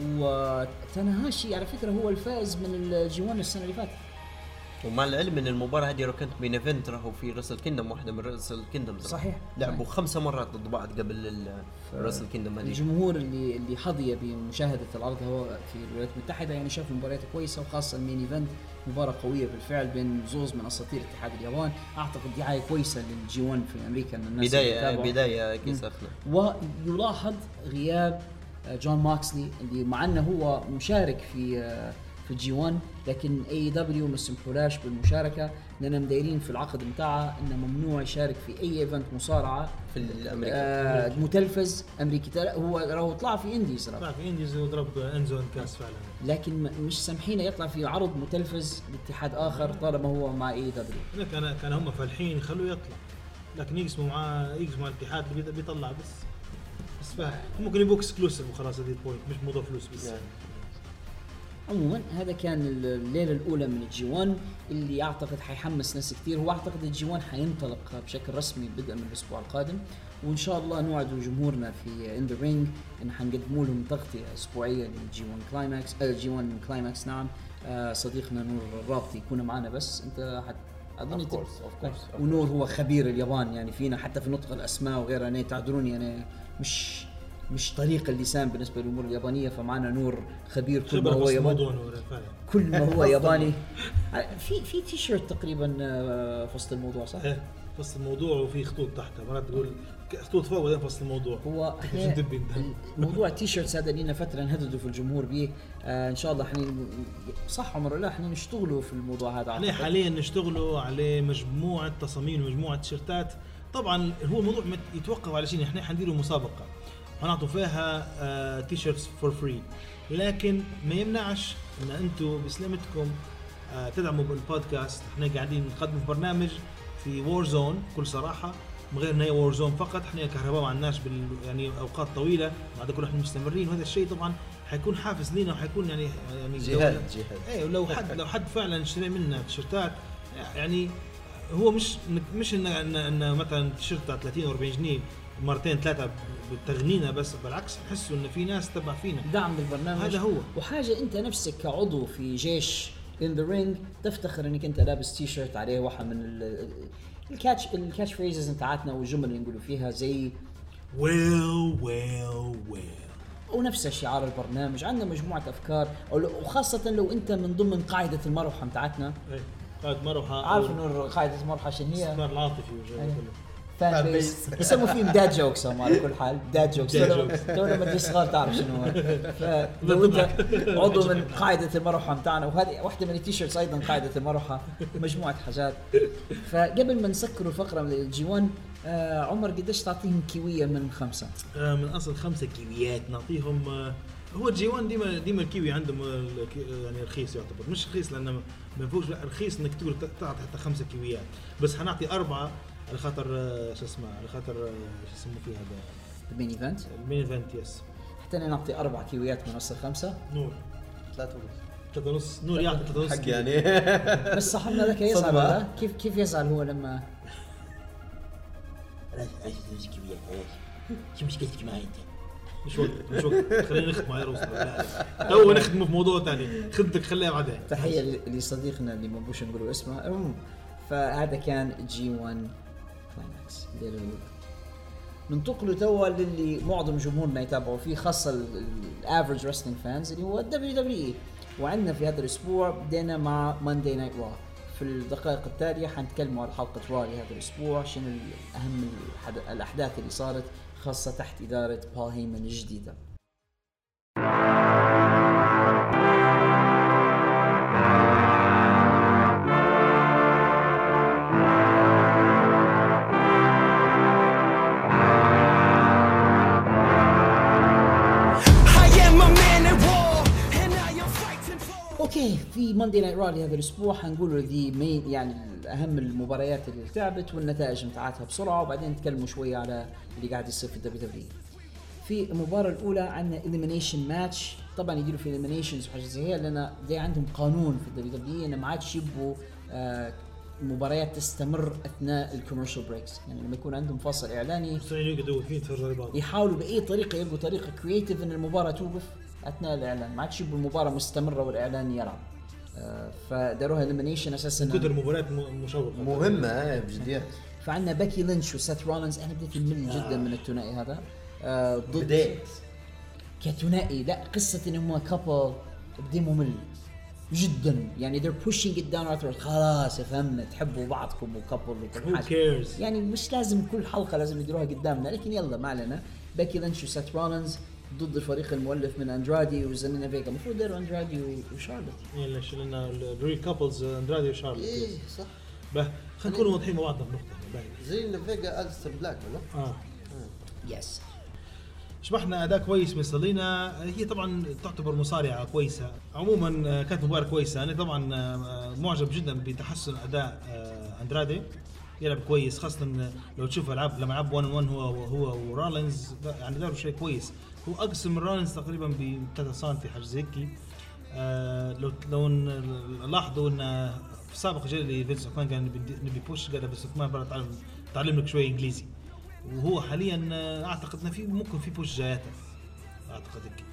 وتناهاشي على فكرة هو الفائز من ال G 1 السنة اللي فاتت. ومع العلم إن المباراة هذه لو كانت main event راهو في راسل كينجدم واحدة من راسل كينجدم صحيح. لعبوا. خمسة مرات ضد بعض قبل ال- راسل كينجدم هذه الجمهور اللي اللي حظي بمشاهدة العرض هو في الولايات المتحدة يعني شاف مباريات كويسة وخاصة ال main event مباراة قوية بالفعل بين زوز من أساطير اتحاد اليابان أعتقد دعاية كويسة لل G 1 في أمريكا إن الناس بداية يتابعوا. بداية كيس اخنا ويلاحظ غياب آه، جون موكسلي اللي مع إنه هو مشارك في آه، في ال G1 لكن AEW ما سمحولاش بالمشاركة لانهم دايرين في العقد بتاعه إنه ممنوع يشارك في أي event مصارعة. في الامريكا آه متلفز أمريكي. ترى هو راهو طلع في indies. طلع في indies وضرب Enzo and Cass فعلا. لكن مش سامحينه يطلع في عرض متلفز لاتحاد آخر طالما هو مع AEW كان كان هم فالحين يخلوه يطلع. لكن يقسموا معاه يقسموا على الاتحاد اللي بيط- بيطلع بس. بس فاهم ممكن يبوك exclusive وخلاص هذه ال point مش موضوع فلوس بس. عموما هذا كان الليلة الأولى من ال G1 اللي أعتقد حيحمس ناس كثير هو اعتقد ال G1 حينطلق بشكل رسمي بدءا من الأسبوع القادم. وإن شاء الله نوعد جمهورنا في In The Ring إن حنقدموا لهم تغطيه اسبوعيه لل G1 Climax ال G1 Climax نعم. آه صديقنا نور الرابطي يكون معنا بس. أنت حت أظن course, of course, of ونور هو خبير اليابان يعني فينا حتى في نطق الأسماء وغيرها. أنا تعذروني أنا مش مش طريق اللسان بالنسبة للأمور اليابانية فمعنا نور خبير. كل ما هو ياباني. كل ما هو [laughs] ياباني. في في تي شيرت تقريبا آه، في وسط الموضوع صح؟ إيه فصل الموضوع وفي خطوط تحتها مرات تقول خطوط فوق وبعدين فصل الموضوع. هو. [laughs] موضوع ال T-shirts هذا لنا فترة نهددوا في الجمهور به آه إن شاء الله إحنا صح عمر لا؟ إحنا نشتغلوا في الموضوع هذا إحنا. حاليا نشتغلوا على مجموعة تصاميم مجموعه تيشيرتات. طبعا هو الموضوع يتوقف على شيء. إحنا حنديروا مسابقة. حنعطوا فيها T-shirts for free لكن ما يمنعش إن أنتم بسلامتكم آه تدعموا بالبودكاست. إحنا قاعدين نقدم في برنامج في War Zone بكل صراحة. من غير إن هي War Zone فقط إحنا كهرباء مع الناس بال يعني أوقات طويلة. بعد كل إحنا مستمرين. وهذا الشيء طبعا حيكون حافز لينا وحيكون يعني يعني جهاد جهاد. إيه ولو حد لو حد فعلا اشتري منا تيشيرتات يعني هو مش مش ان ان, إن مثلا تيشيرت 30 أو 40 جنيه مرتين ثلاثة بتغنينا بس بالعكس نحسوا إن في ناس تبع فينا. دعم بالبرنامج هذا هو. وحاجة أنت نفسك كعضو في جيش In The Ring تفتخر إنك أنت لابس تي شيرت عليه واحد من ال- ال catch ال catchphrases بتاعتنا والجمل اللي نقولوا فيها زي Well well well ونفس شعار البرنامج. عندنا مجموعة أفكار وخاصة لو أنت من ضمن قاعدة المروحة بتاعتنا إيه قاعدة مروحة عارف إنه قاعدة المروحة عشان هي؟ استثمار العاطفي والجو أيوة. كله. Fan base. يسموا فيهم dad jokes هم على كل حال. Dad jokes توا لما تجي صغار تعرف شنو هو. فلو [laughs] انت عضو من قاعدة المروحة بتاعنا وهذه واحدة من ال T-shirts أيضا قاعدة المروحة. مجموعة حاجات. فقبل ما نسكر الفقرة من ال G1 آه عمر قديش تعطيهم كيوية من خمسة؟ آه، من اصل خمسة كيويات نعطيهم آه، هو ال G1 ديما ديما الكيوي عندهم يعني رخيص يعتبر. مش رخيص لأنه ما فيهوش رخيص إنك تقول تعطي حتى خمسة كيويات. بس حنعطي أربعة على خاطر آه، شو اسمه على خاطر آه، شو يسموه فيه هذا؟ ال main event؟ ال main event yes حتى أنا نعطي أربع كيويات من اصل خمسه نور. ثلاثة ونص ثلاثة ونص. نور يعطي ثلاثة ونص. حق. يعني. [laughs] بس صاحبنا ذاك يزعل؟ كيف كيف يزعل هو لما شو مشكلتك معي أنت؟ مش وقت مش وقت. خلينا نختم على روس تو نختم في موضوع ثاني خدتك خليها بعدين. تحية لصديقنا اللي ما بوش نقول اسمه. المهم فهذا كان G1 Climax الليلة الاولى ننتقل توا للي معظم جمهورنا يتابعوا فيه خاصة ال average wrestling fans اللي هو ال WWE وعندنا في هذا الأسبوع بدينا مع ماندي نايت را في الدقائق التالية حنتكلموا على حلقة را لهذا الأسبوع شنو أهم الأحداث اللي صارت خاصة تحت إدارة بول هيمن الجديدة. Okay في Monday Night Raw لهذا الأسبوع حنقول the main يعني أهم المباريات اللي لعبت والنتائج بتاعتها بسرعة وبعدين نتكلموا شوية على اللي قاعد يصير في ال WW في المباراة الأولى عندنا elimination match طبعا يديروا في eliminations وحاجات زي هي لأن دي عندهم قانون في ال WW إنه ما عادش يبوا آه مباريات تستمر أثناء ال commercial breaks يعني لما يكون عندهم يقعدوا يتفرجوا على بعض. يحاولوا بأي طريقة يلقوا طريقة creative إن المباراة توقف. أثناء الإعلان. ما عادش يبقوا المباراه مستمرة والإعلان يلعب. آه، فداروها elimination أساسا. من كثر المباريات م- مشوقة. مهمة آه، بجديات فعندنا باكي لينش وسيث رولينز. أنا بديت مل جدا من الثنائي هذا. آه، ضد بديت. كثنائي. لا قصة إن هم couple بدي ممل جدا. يعني they're pushing it down our throat. خلاص فهمنا. تحبوا بعضكم و couple وكل حاجة. Who cares؟ يعني مش لازم كل حلقة لازم يديروها قدامنا لكن يلا ما علينا. باكي لينش وسيث رولينز. ضد الفريق المؤلف من أندرادي وزيلينا فيجا المفروض ديروا أندرادي وشارلوت. يلا شلنا ال real couples أندرادي وشارلوت. إيه صح. به خلينا نكون واضحين مع بعضنا في نقطة. باهي. زي فيجا الستر بلاك ولا؟ آه. Yes شبحنا أداء كويس من زيلينا. هي طبعا تعتبر مصارعة كويسة. عموما آه، كانت مباراة كويسة. أنا طبعا آه، معجب جدا بتحسن أداء آه، أندرادي. يلعب كويس خاصة لو تشوف ألعاب لما لعب 1 1 هو هو ورولينز يعني داروا شيء كويس. هو اقصر من رولينز تقريبا ب 3 سم حاجة زي هيك آه، لو لو لاحظوا إن في سابق جيل فينس مان كان نبي- نبي بوش قال فينس مان برا تعلم تعلم لك شوية إنجليزي. وهو حاليا آه، أعتقد إنه في ممكن في بوش جايته أعتقد هيك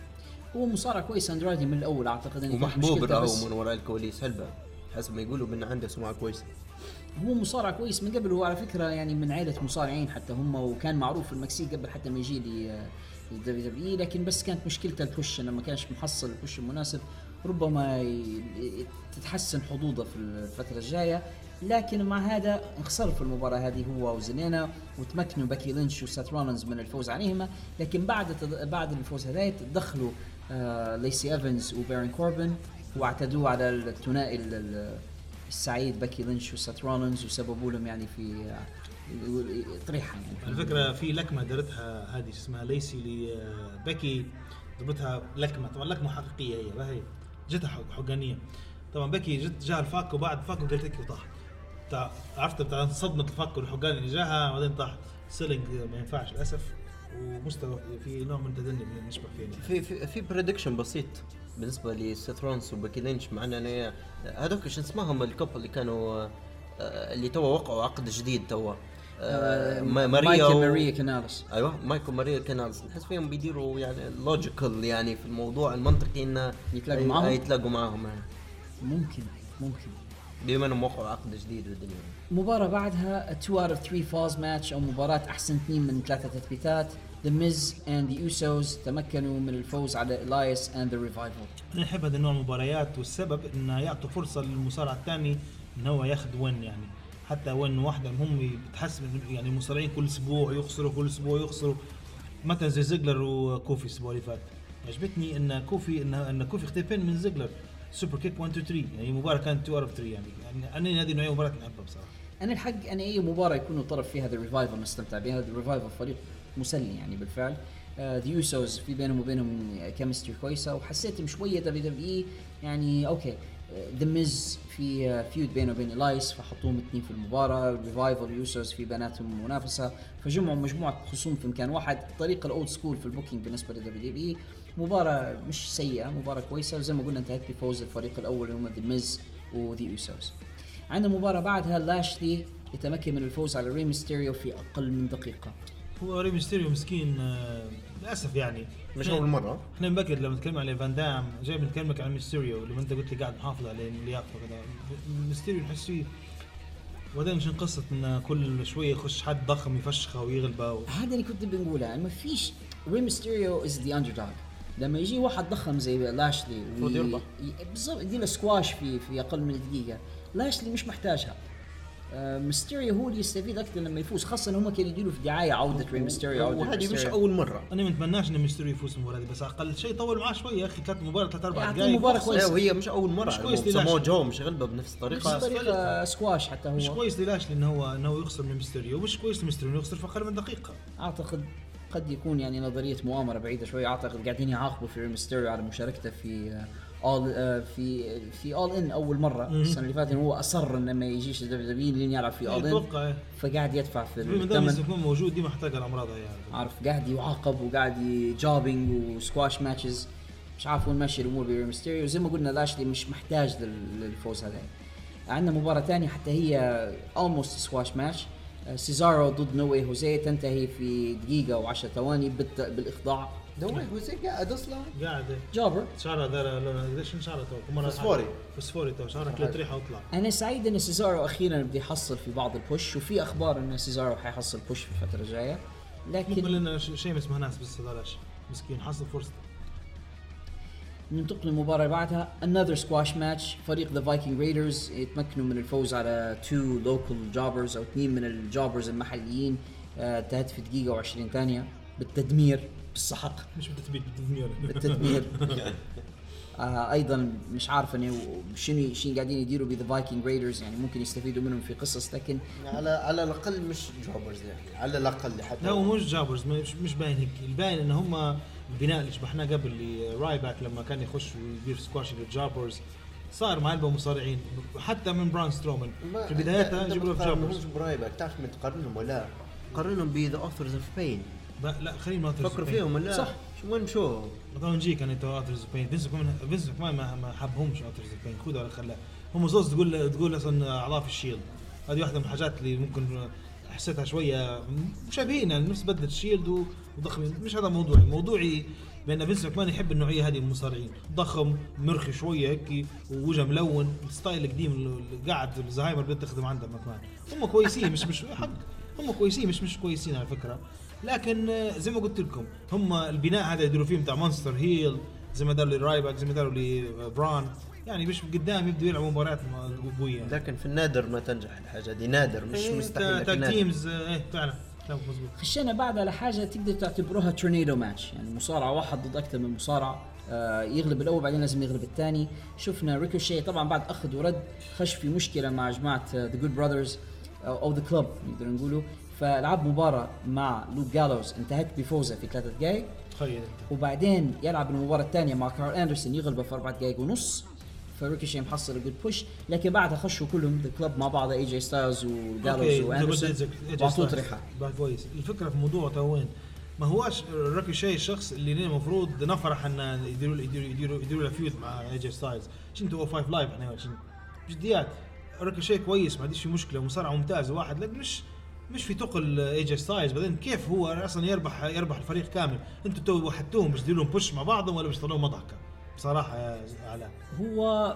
هو مصارع كويس اندرادي من الأول أعتقد إنه ومحبوب راهو بس. من وراء الكواليس حلبة حسب ما يقولوا من عنده سمعة كويسة. هو مصارع كويس من قبل هو على فكرة يعني من عائله مصارعين حتى هم وكان معروف في المكسيك قبل حتى ما يجي لي لل WWE لكن بس كانت مشكلته ال push ما كانش محصل ال push المناسب ربما تتحسن حظوظه في الفترة الجاية. لكن مع هذا انخسر في المباراة هذه هو وزنينا وتمكنوا باكي لينش وسات رولنز من الفوز عليهما. لكن بعد بعد الفوز هذا تدخلوا آه ليسي إيفنز وبارن كوربن واعتدوا على الثنائي ال- ال- السعيد باكي لينش وسات رولنز وسببوا لهم يعني في آه، طريحة. يعني على فكرة في لكمة دارتها هذه اسمها ليسي لباكي ضربتها لكمة طبعا لكمة حقيقية هي باهي جتها حق- حقانية. طبعا باكي جت جاها الفاك وبعد فاك قالت لك وطاحت عرفت؟ بتاع صدمه الفاك والحقان اللي جاها بعدين طاح. selling ما ينفعش للأسف ومستوى في نوع من التدني نشبه فيه في في في prediction بسيط بالنسبة لسيث رونس وباكي لينش مع إن هذوك شو اسمهم ال couple اللي كانوا آه، اللي توا وقعوا عقد جديد توا آه، ما- ماريا مايكل و- ماريا كانالس أيوه مايكل ماريا كانالز نحس فيهم بيديروا يعني logical يعني في الموضوع المنطقي انه يتلاقوا معاهم؟ يتلاقوا معاهم يعني. ممكن ممكن. بما إنهم وقعوا عقد جديد والدنيا مباراة بعدها 2 out of 3 falls match أو مباراة أحسن اثنين من ثلاثة تثبيتات. The Miz and The Usos تمكنوا من الفوز على الايس and The Revival أنا أحب هذا النوع من المباريات والسبب إنه يعطوا فرصة للمصارع الثاني إن هو ياخذ win يعني. حتى win واحدة هم بتحس إن يعني المصارعين كل أسبوع يخسروا كل أسبوع يخسروا. مثلا زي زيجلر وكوفي الأسبوع اللي فات. عجبتني إن كوفي ان إن كوفي اختفين من زيجلر. super kick 1 2 3 يعني مباراة كانت 2 of 3 يعني يعني أنا هذه نوعية مباراة نحبها بصراحة. أنا الحق أنا أي مباراة يكونوا طرف فيها The Revival مستمتع بها. The Revival فريق مسلي يعني بالفعل. The Usos في بينهم وبينهم chemistry كويسة وحسيت شوية WWE. يعني okay. The Miz في feud بينه وبين الايس فحطوهم اثنين في المباراة. ال Revival Usos في بيناتهم منافسة. فجمعوا مجموعة خصوم في مكان واحد. طريقه ال old school في ال booking بالنسبة ل WWE مباراة مش سيئة مباراة كويسة. وزي ما قلنا انتهت بفوز الفريق الأول اللي هم The Miz و The Usos عندنا مباراه بعدها لاشلي يتمكن من الفوز على ري ميستيريو في أقل من دقيقة. هو ري ميستيريو مسكين آه، للأسف يعني. مش أول مرة. إحنا بكر لما نتكلم على فان دام جاي بنكلمك عن ميستيريو لما أنت قلت لي قاعد محافظ على لياقته كذا ميستيريو نحس فيه. وبعدين شنو قصة؟ إن كل شوية يخش حد ضخم يفشخه ويغلبه و... هذا اللي كنت بنقولها ما فيش ري ميستيريو is the underdog لما يجي واحد ضخم زي لاشلي وي- المفروض يربح. ي- بالضبط يديله سكواش في في أقل من دقيقة. لاشلي مش محتاجها. ميستيريو هو اللي يستفيد أكثر لما يفوز خاصة هم كانوا يديروا في دعاية عودة ري ميستيريو عودة وهذه مش ميستيريو. أول مرة أنا ما أتمناش إن ميستيريو يفوز المباراة دي بس أقل شيء طول معاه شوية يا أخي ثلاث مباراة ثلاث أربع دقائق أقصى. كويسة. لا وهي مش أول مرة مش كويس سمو. جو مش غلبة بنفس نفس الطريقة الطريقة سكواش حتى مش هو كويس للاشلي انه هو إنه يخسر من ميستيريو ومش كويس لميستيريو انه يخسر في أقل من دقيقة أعتقد قد يكون يعني نظرية مؤامرة بعيدة شوي أعتقد قاعدين يعاقبوا في ميستيريو على مشاركته في اول في في اول ان أول مرة السنة اللي فاتت هو أصر إنه ما يجيش دبليو دبليو لين يلعب في اول ان فقاعد يدفع في الثمن. يكون موجود دي محتاجة الأمراض هي عارف قاعد يعاقب وقاعد جوبينج وسكواش ماتشز مش عارف وين ماشي الأمور بري ميستيريو. زي ما قلنا لاشلي مش محتاج لل- للفوز هذا. عندنا مباراة ثانية حتى هي almost سكواش ماتش سيزارو ضد نوي هوزي تنتهي في دقيقة وعشر ثواني بالت- دوي وزي قاعد أصلا قاعد جابر شعره ذا لونه قديش شعره تو فوسفوري. فوسفوري تو شعرك لا تريحه واطلع أنا سعيد إن سيزارو أخيرا بده يحصل في بعض البوش وفي أخبار إن سيزارو حيحصل بوش في الفترة الجاية. ممكن لكن لنا ش- شيء اسمه ناس بس بلاش. مسكين حصل فرصته ننتقل للمباراة اللي بعدها. Another squash match. فريق ذا فايكنج ريدرز يتمكنوا من الفوز على تو local jobbers أو اثنين من ال jobbers المحليين. آه، انتهت في دقيقة و20 ثانية بالتدمير. بالسحق. [laughs] مش بالتثبيت بالتدمير بالتدمير [laughs] [laughs] آه أيضا مش عارف إنه شنو شنو قاعدين يديروا ب The Viking Raiders يعني ممكن يستفيدوا منهم في قصص لكن على على الأقل مش jobbers يعني على الأقل حتى. لا هو مش jobbers مش, مش باين هيك. الباين إن هم البناء اللي شبحناه قبل اللي رايباك لما كان يخش ويدير squash لل jobbers صار مع البا مصارعين. حتى من بران سترومان في بدايتها جيبوا له جابرز برايبك تعرف من تقارنهم ولا؟ قارنهم بذا اوثرز اوف بين لا خلينا ناطر فكروا فيهم ولا صح. وين شو؟ مثلا نجيك أنا تو اوترز بين فينس كمان فينس كمان ما, ما حبهمش اوترز بين خذوا ولا خلاه هم زوز تقول تقول أصلا أعضاء في الشيلد. هذه واحدة من الحاجات اللي ممكن حسيتها شوية مشابهين يعني نفس بدلة الشيلد وضخمين مش هذا موضوعي. موضوعي بأن فينس كمان يحب النوعية هذه من المصارعين. ضخم مرخي شوية هيك ووجه ملون. الستايل القديم اللي قاعد الزهايمر بتخدم كمان هم كويسين مش مش حق. هم كويسين مش مش كويسين على فكرة. لكن آه، زي ما قلت لكم هم البناء هذا يديروا فيه بتاع مونستر هيل زي ما داروا لرايباك زي ما داروا لبران. يعني مش قدام يبدوا يلعبوا مباريات قويه لكن في النادر ما تنجح الحاجة دي. نادر مش إيه، مستحيل تاج لكن تيمز آه، إيه فعلا. مزبوط خشينا بعد على حاجة تقدر تعتبروها tornado match يعني مصارعة واحد ضد أكثر من مصارع آه يغلب الأول بعدين لازم يغلب الثاني. شفنا ريكوشيه طبعا بعد أخذ ورد خش في مشكلة مع جماعة ذا جود براذرز أو ذا كلوب نقدر نقوله. فلعب مباراة مع لوك جالوز انتهت بفوزه في ثلاثة دقائق تخيل انت. وبعدين يلعب المباراة الثانية مع كارل أندرسون يغلبه في أربع دقائق ونص. فريكوشيه محصل good push لكن بعدها خشوا كلهم ذا كلوب مع بعض اي جي ستايلز وجالوز واندرسون واعطوه طريحه كويس الفكرة في الموضوع تو وين؟ ما هواش ريكوشيه الشخص اللي المفروض نفرح إن يديروا يديروا يديروا يديروا له feud مع اي جي ستايلز شنو هو five live إحنا جديات. ريكوشيه كويس ما عنديش في مشكلة مصارع ممتاز واحد لكن مش مش في تقل اي جي ستايلز بعدين كيف هو؟ أصلا يربح يربح الفريق كامل. أنتوا تو وحدتوهم مش لهم push مع بعضهم ولا مش تطلعوا مضحكة؟ بصراحة يا علاء هو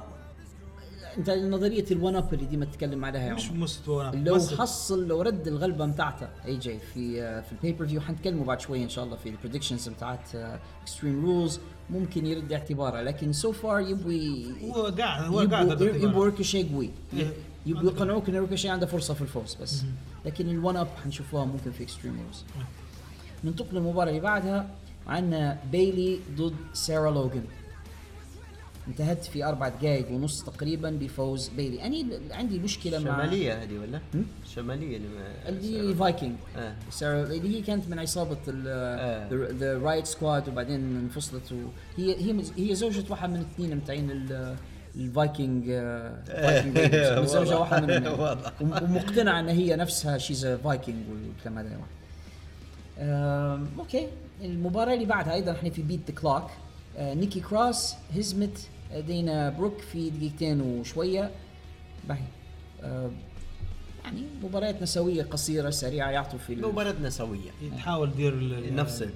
أنت نظرية ال one up اللي ديما تتكلم عليها مش. مستوى لو بس حصل لو رد الغلبة بتاعته أي جي في آه، في ال pay-per-view حنتكلموا بعد شوي إن شاء الله في ال predictions بتاعت اكستريم رولز ممكن يرد اعتباره لكن so far يبوي هو قاعد هو قاعد يبوا يبوا ريكوشيه قوي يقنعوك إن ريكوشيه عنده فرصة في الفوز بس. لكن ال one up حنشوفوها ممكن في اكستريم رولز ننتقل للمباراة اللي بعدها عندنا بيلي ضد سارة لوغان انتهت في أربع دقائق ونص تقريبا بفوز بيلي أني عندي مشكلة مع شمالية هذه ولا؟ شمالية اللي ما اللي فايكنج آه. سارة اللي هي كانت من عصابة. ذا رايت سكواد وبعدين انفصلت وهي هي هي زوجة واحد من الاثنين متاعين ال- الفايكنج آه، فايكنج ريدرز. متزوجة واحد منهم [laughs] واضح. وم- ومقتنعة إن هي نفسها she's Viking والكلام هذا okay المباراة اللي بعدها أيضا إحنا في بيت ذا كلوب نيكي كروس هزمت دينا بروك في دقيقتين وشوية باهي آه، يعني مباريات نسوية قصيرة سريعة يعطوا في مباراة نسوية تحاول تدير ال- نفس إيه.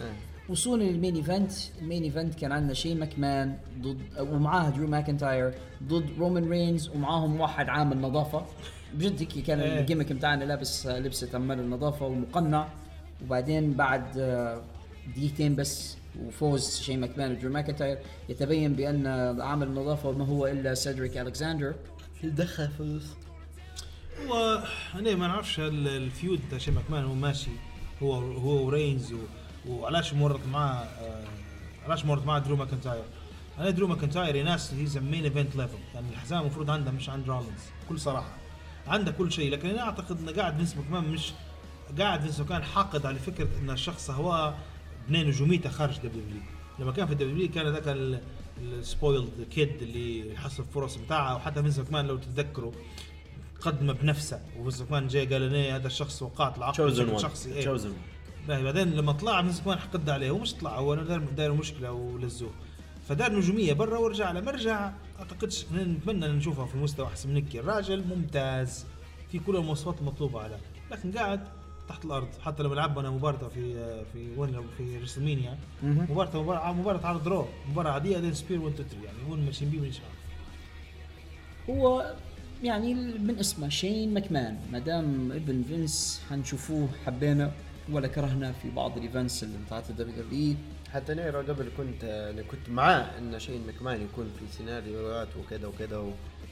آه. وصولا لل main event ال main event كان عندنا شين ماكمان ضد ومعاه درو ماكنتاير ضد رومان رينز ومعاهم واحد عامل نظافه بجد هيك كان إيه. ال gimmick بتاعنا لابس لبسه عمال النظافة ومقنع. وبعدين بعد آه، دقيقتين بس وفوز شين ماكمان ودرو ماكنتاير يتبين بأن عامل النظافة ما هو إلا سيدريك ألكساندر. دخل فلوس هو أنا ما نعرفش ال- ال feud تاع شين ماكمان هو ماشي هو هو ورينز و... وعلاش مورط معاه. علاش مورط معاه درو ماكنتاير؟ أنا درو ماكنتاير يا ناس he's main event level يعني الحزام المفروض عنده مش عند رولينز بكل صراحة. عنده كل شيء لكن أنا أعتقد إنه قاعد فينس ماكمان مش قاعد فينس ماكمان حاقد على فكرة إن الشخص هو بنين نجوميته خارج دبليو لما كان في دبليو كان ذاك ال spoiled kid اللي يحصل فرص بتاعها وحتى فينس ماكمان لو تتذكروا قدمه بنفسه. وفينس ماكمان جاي قال أنا إيه هذا الشخص وقعت العقد. شخصي إيه. باهي. بعدين لما طلع فينس ماكمان حقد عليه هو مش طلع هو داير داير مشكلة ولزوه. فدار نجومية برا ورجع لما رجع أعتقدش نتمنى إن نشوفه في مستوى أحسن من هيك. الراجل ممتاز في كل المواصفات المطلوبه عليه لكن قاعد تحت الأرض. حتى لما لعبنا مباراة في في وين؟ في ريسلمينيا مباراه مباراه مباراة عرض رو. مباراة عادية بعدين spear 1 2 3 يعني هو ماشيين بيه من شهر هو يعني من اسمه شين ماكمان. ما دام ابن فينس حنشوفوه حبينا. ولا كرهنا في بعض ال events اللي بتاعت الدبليو دبليو حتى نيرو قبل كنت أنا كنت معاه إن شين ماكمان يكون في سيناريوهات وكذا وكذا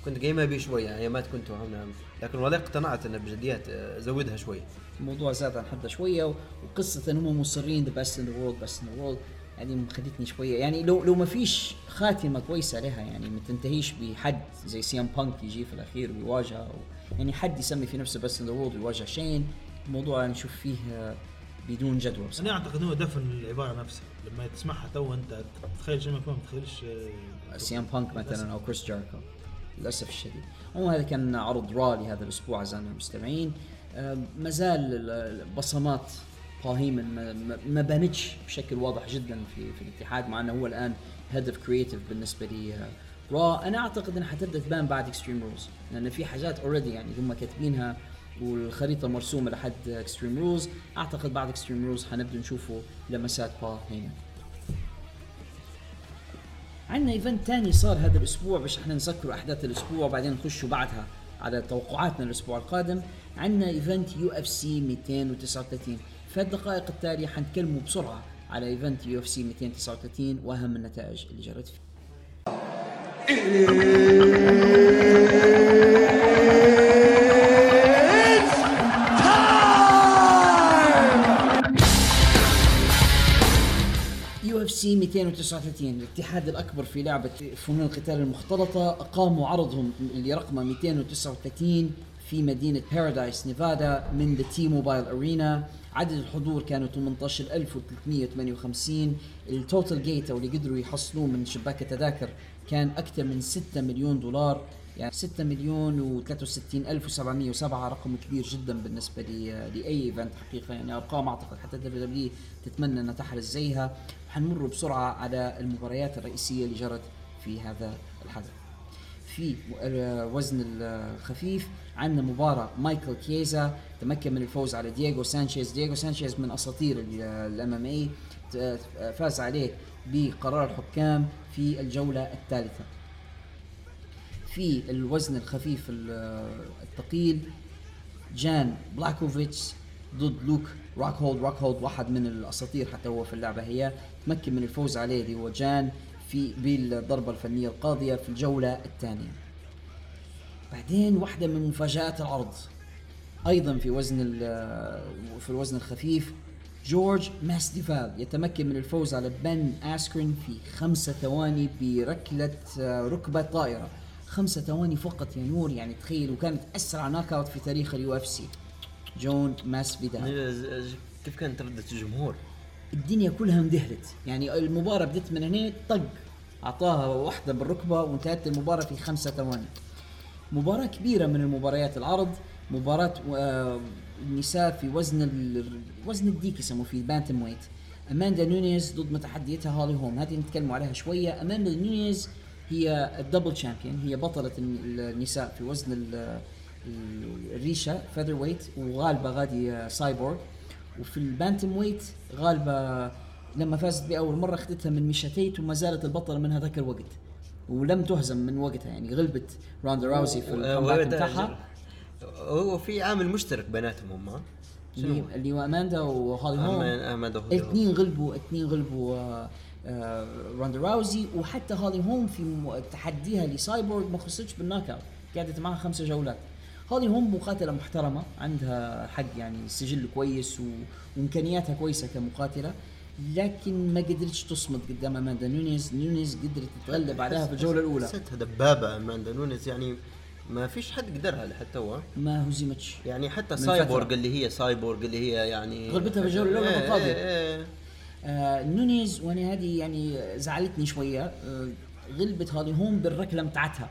وكنت قايمه بيه شوية ايامات كنت هنا لكن والله اقتنعت انه بجديات آه، زودها شوي. الموضوع زاد عن حده شوية وقصة انهم مصرين the best in the world best in the world يعني مخلتني شوية. يعني لو لو ما فيش خاتمة كويسة لها يعني ما تنتهيش بحد زي سي إم بانك يجي في الأخير ويواجه أو يعني حد يسمي في نفسه best in the world ويواجه شين. الموضوع نشوف فيه آه، بدون جدوى بصراحة. أنا أعتقد انه دفن العبارة نفسها. لما تسمعها تو أنت تتخيل شين ماكمان ما تتخيلش آه، سي إم بانك مثلا أو كريس جيريكو للأسف الشديد. عموما هذا كان عرض را لهذا الأسبوع اعزائنا المستمعين. آه، ما زال ال- ال- بصمات بول هيمن ما- ما- ما بانتش بشكل واضح جدا في في الاتحاد مع إنه هو الآن head of creative بالنسبة لي آه، را أنا أعتقد إنها حتبدأ تبان بعد اكستريم رولز لأن في حاجات already يعني هم كاتبينها والخريطة مرسومة لحد اكستريم رولز أعتقد بعد اكستريم رولز حنبدأ نشوفوا لمسات بول هيمن عندنا event تاني صار هذا الأسبوع باش إحنا نسكروا أحداث الأسبوع وبعدين نخشوا بعدها على توقعاتنا الأسبوع القادم. عندنا event يو إف سي 239 في الدقائق التالية حنتكلموا بسرعة على event يو إف سي 239 وأهم النتائج اللي جرت فيه. سي 239 الاتحاد الأكبر في لعبة فنون القتال المختلطة أقاموا عرضهم اللي رقمه 239 في مدينة بارادايس نيفادا من ذا تي موبايل ارينا عدد الحضور كانوا 18358 ال total gate أو اللي قدروا يحصلوه من شباك التذاكر كان أكثر من 6 مليون دولار. يعني 6 مليون و63 ألف و707 رقم كبير جدا بالنسبة لأي event حقيقه يعني أرقام أعتقد حتى دبليو دبليو تتمنى انها تحرز زيها. حنمر بسرعة على المباريات الرئيسية اللي جرت في هذا الحدث. في الوزن الخفيف عندنا مباراة مايكل كيزا تمكن من الفوز على دييغو سانشيز. دييغو سانشيز من أساطير ال MMA. فاز عليه بقرار الحكام في الجولة الثالثة. في الوزن الخفيف ال- الثقيل جان بلاكوفيتش ضد لوك روك هولد روك هولد واحد من الأساطير حتى هو في اللعبة. هي تمكن من الفوز عليه اللي هو جان في بالضربة الفنية القاضية في الجولة الثانية. بعدين واحدة من مفاجآت العرض. أيضا في وزن في الوزن الخفيف جورج ماسديفال يتمكن من الفوز على بن أسكرين في خمسة ثواني بركلة آه، ركبة طائرة. خمسة ثواني فقط يا نور يعني تخيل وكانت أسرع knockout في تاريخ ال UFC. جورج ماسفيدال كيف كانت ردة الجمهور؟ الدنيا كلها اندهلت يعني المباراة بدت من هنا طق أعطاها واحدة بالركبة وانتهت المباراة في خمسة ثواني. مباراة كبيرة من المباريات العرض مباراة آه، النساء في وزن ال- وزن الديك يسموه في bantamweight أماندا نونيز ضد متحديتها هولي هوم هذه نتكلم عليها شوية. أماندا نونيز هي ال double champion هي بطلة الن- النساء في وزن ال- ال- الريشة featherweight وغالبة آه، سايبورغ وفي ال bantamweight غالبة لما فازت بأول مرة اخذتها من ميشا تيت وما زالت البطلة من هذاك الوقت. ولم تهزم من وقتها يعني غلبت روندا راوزي في و- بتاعها. هو في عامل مشترك بيناتهم هم اللي, اللي هو أماندا وهولي هوم هوم. الاثنين غلبوا الاثنين غلبوا آه، آه، روندا راوزي وحتى هولي هوم في تحديها لسايبورغ ما خسرتش بال knockout. قعدت معها خمسة جولات. هولي هوم مقاتلة محترمة عندها حق يعني سجل كويس و... وإمكانياتها كويسة كمقاتلة لكن ما قدرتش تصمد قدام أماندا نونيز نونيز قدرت تتغلب عليها في الجولة الأولى حسيتها دبابة أماندا نونيز يعني ما فيش حد قدرها لحتى هو ما هزمتش يعني حتى سايبورغ. اللي هي سايبورغ اللي هي يعني غلبتها في الجولة الأولى إيه، بالقاضية. إيه، إيه. آه نونيز وأنا هذه يعني زعلتني شوية آه غلبت هولي هوم بالركلة متاعتها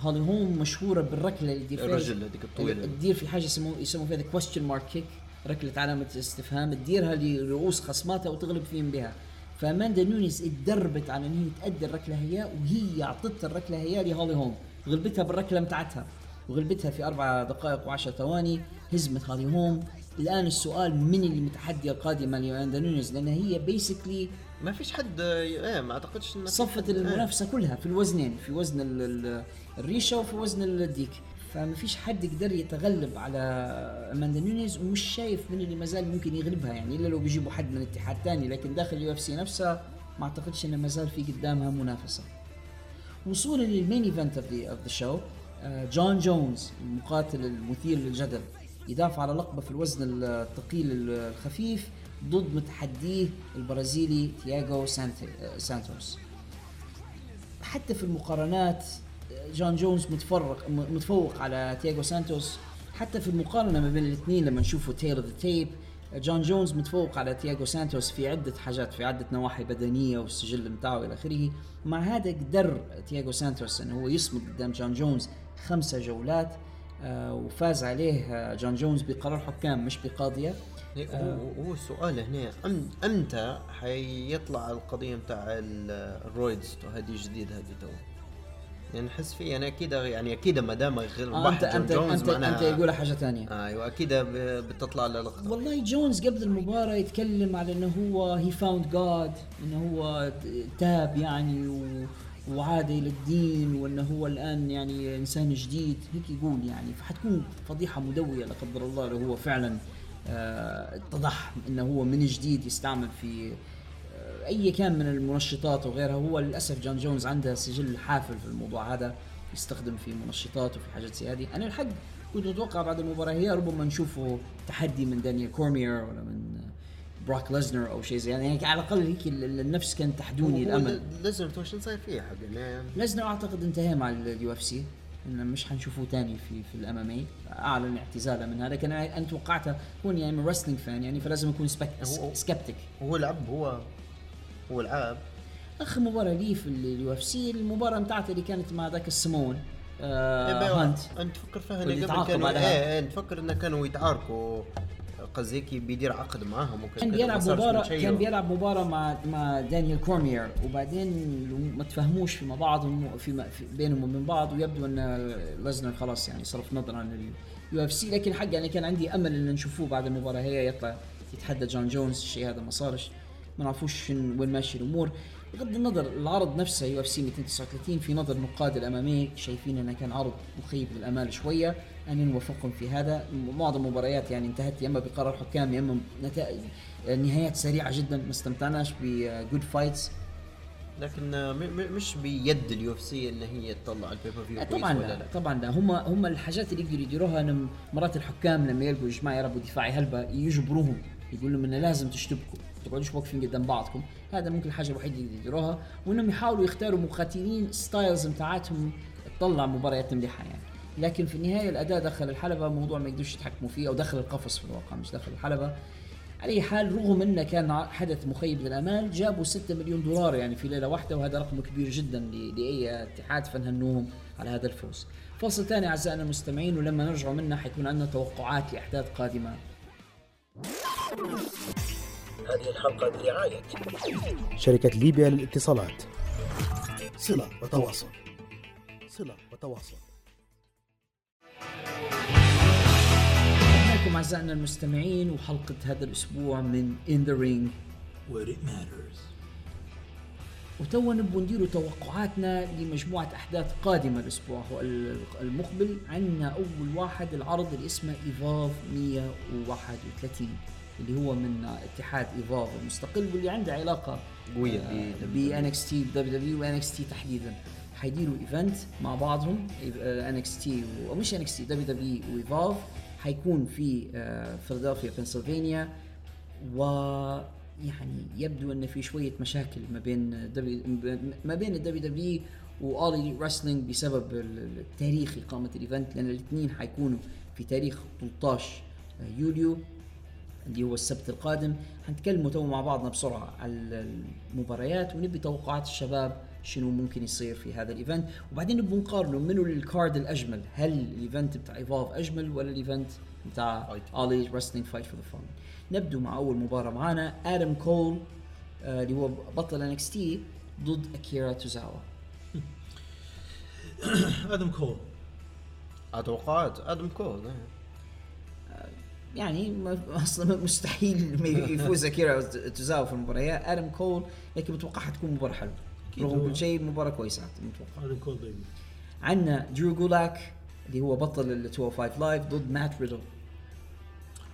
هولي هوم مشهورة بالركلة اللي تدير الرجل هذيك الطويلة. تدير في حاجة يسموه يسموه فيها question mark kick ركلة علامة استفهام تديرها لرؤوس خصماتها وتغلب فيهم بها. فأماندا نونيز اتدربت على إن هي تأدي الركلة هي وهي أعطتها الركلة هي لهولي هوم. غلبتها بالركلة متاعتها وغلبتها في أربع دقائق وعشر ثواني هزمت هولي هوم. الآن السؤال من اللي متحديه القادمه لاماندا نونيز؟ لأن هي basically ما فيش حد إيه ما أعتقدش إنه صفت. المنافسة كلها في الوزنين في وزن الريشة وفي وزن الديك. فما فيش حد يقدر يتغلب على أماندا نونيز ومش شايف من اللي ما زال ممكن يغلبها يعني إلا لو بيجيبوا حد من اتحاد ثاني لكن داخل ال UFC نفسها ما أعتقدش إنه ما زال في قدامها منافسة. وصولا لل main event of the show جون جونز المقاتل المثير للجدل يدافع على لقبة في الوزن الثقيل الخفيف ضد متحديه البرازيلي تياغو آه، سانتوس. حتى في المقارنات جون جونز متفرق متفوق على تياغو سانتوس. حتى في المقارنة ما بين الاثنين لما نشوفوا tale of the tape جون جونز متفوق على تياغو سانتوس في عدة حاجات في عدة نواحي بدنية والسجل بتاعه إلى آخره. مع هذا قدر تياغو سانتوس إنه هو يصمد قدام جون جونز خمسة جولات آه وفاز عليه آه جون جونز بقرار حكام مش بقاضية. إيه، هو هو السؤال هنا أمتى حيطلع القضية بتاع ال- الرويدز؟ هذه جديد هذه تو. يعني نحس فيه أنا أكيد يعني أكيد ما دام غير آه انت انت انت, أنت يقول حاجة ثانية. أيوه أكيد بتطلع للقطه والله جونز قبل المباراة يتكلم على إنه هو هي فاوند جاد إنه هو تاب يعني و وعاد إلى الدين وإنه هو الآن يعني إنسان جديد. هيك يقول يعني. فحتكون فضيحة مدوية لا قدر الله لو هو فعلا آه، اتضح إنه هو من جديد يستعمل في آه، أي كان من المنشطات وغيرها هو للأسف جون جونز عنده سجل حافل في الموضوع هذا يستخدم في منشطات وفي حاجات زي هذه أنا الحق كنت أتوقع بعد المباراة هي ربما نشوفه تحدي من دانيال كورمير ولا من بروك ليزنر أو شيء زي يعني على الأقل هيك ال- ال- النفس كان تحدوني الأمل. لازم تو شو صاير فيه؟ حق يعني ليزنر أعتقد انتهى مع اليو إف سي. انه مش حنشوفه تاني في في الام إم إي. أعلن اعتزاله منها لكن أنا أنا توقعته كون يعني من رسلينج فان يعني فلازم أكون سكبتك. هو لعب هو هو لعب اخر مباراة لي في اليو إف سي المباراة بتاعته اللي كانت مع ذاك السمون إيه آه هانت انت تفكر فيها واللي هنا قبل كانوا. إيه إيه تفكر انه كانوا يتعاركوا. قصدي بيدير عقد معاهم وكذا كان بيلعب مباراة. كان بيلعب مباراة مع مع دانيال كورمير وبعدين ما تفهموش فيما بعض في, في بينهم وبين بعض ويبدو إن ليزنر خلاص يعني صرف نظر عن ال UFC. لكن حق يعني كان عندي أمل إن نشوفوه بعد المباراة هي يطلع يتحدى جون جونز الشيء هذا ما صارش. ما نعرفوش وين ماشي الأمور. بغض النظر العرض نفسه UFC 239 في نظر نقاد ال MMA شايفين إنه كان عرض مخيب للأمال شوية. أنا نوافقهم في هذا. معظم المباريات يعني انتهت يا إما بقرار حكام يا إما نتائج نهايات سريعة جدا. ما استمتعناش ب good fights لكن مش بيد ال UFC إن هي تطلع ال pay-per-view طبعا لا. لا؟ طبعا لا. هم هم الحاجات اللي يقدروا يديروها إنهم مرات الحكام لما يلقوا جماعة يلعبوا دفاعي هلبة يجبروهم. يقول لهم إنه لازم تشتبكوا. تقعدوش واقفين قدام بعضكم هذا ممكن الحاجة الوحيدة اللي يديروها وإنهم يحاولوا يختاروا مقاتلين ستايلز بتاعتهم تطلع مباريات مليحة يعني لكن في النهاية الأداء دخل الحلبة موضوع ما يقدروش يتحكموا فيه أو دخل القفص في الواقع مش دخل الحلبة على أي حال رغم أنه كان حدث مخيب للأمال جابوا 6 مليون دولار يعني في ليلة واحدة وهذا رقم كبير جدا لأي اتحاد فنهنوهم على هذا الفوز. فصل ثاني أعزائنا المستمعين ولما نرجع منه حيكون عندنا توقعات لأحداث قادمة. هذه الحلقة برعاية. شركة ليبيا للاتصالات. صلة وتواصل. صلة وتواصل. معكم أعزائنا المستمعين وحلقة هذا الأسبوع من In The Ring Where it matters. وتوا نبغى نديروا توقعاتنا لمجموعة أحداث قادمة الأسبوع المقبل. عندنا أول واحد العرض اللي اسمه إيفولف 131 اللي هو من اتحاد إيفولف المستقل واللي عنده علاقة قوية ب ان إكس تي دبليو دبليو وان إكس تي تحديدا. حيديروا ايفنت مع بعضهم ان إكس تي ومش ان إكس تي دبليو دبليو وايفاف حيكون في آه، فيلادلفيا بنسلفانيا و يعني يبدو إن في شوية مشاكل ما بين دبليو ما بين الدبليو دبليو واولي رسلينج بسبب ال- التاريخ إقامة ال event لأن الاثنين حيكونوا في تاريخ 13 يوليو. اللي هو السبت القادم. حنتكلموا تو مع بعضنا بسرعة على المباريات ونبي توقعات الشباب شنو ممكن يصير في هذا ال event. وبعدين نبغى نقارنه منو ال card الأجمل. هل ال event بتاع ايفولف أجمل ولا ال event بتاع All Wrestling Fight for the Fallen نبدو مع أول مباراة معانا آدم كول آه، اللي هو بطل NXT ضد أكيرا توزاوا. [coughs] آدم كول. أتوقعات. آدم كول إيه. يعني أصلا مستحيل ما يفوز اكيرا توزاوا في المباريات آدم كول لكن متوقع حتكون مباراة حلوة. رغم. كل شيء مباراة كويسة متوقع. آدم كول baby عندنا درو جولاك اللي هو بطل ال 205 Live ضد مات ريدل.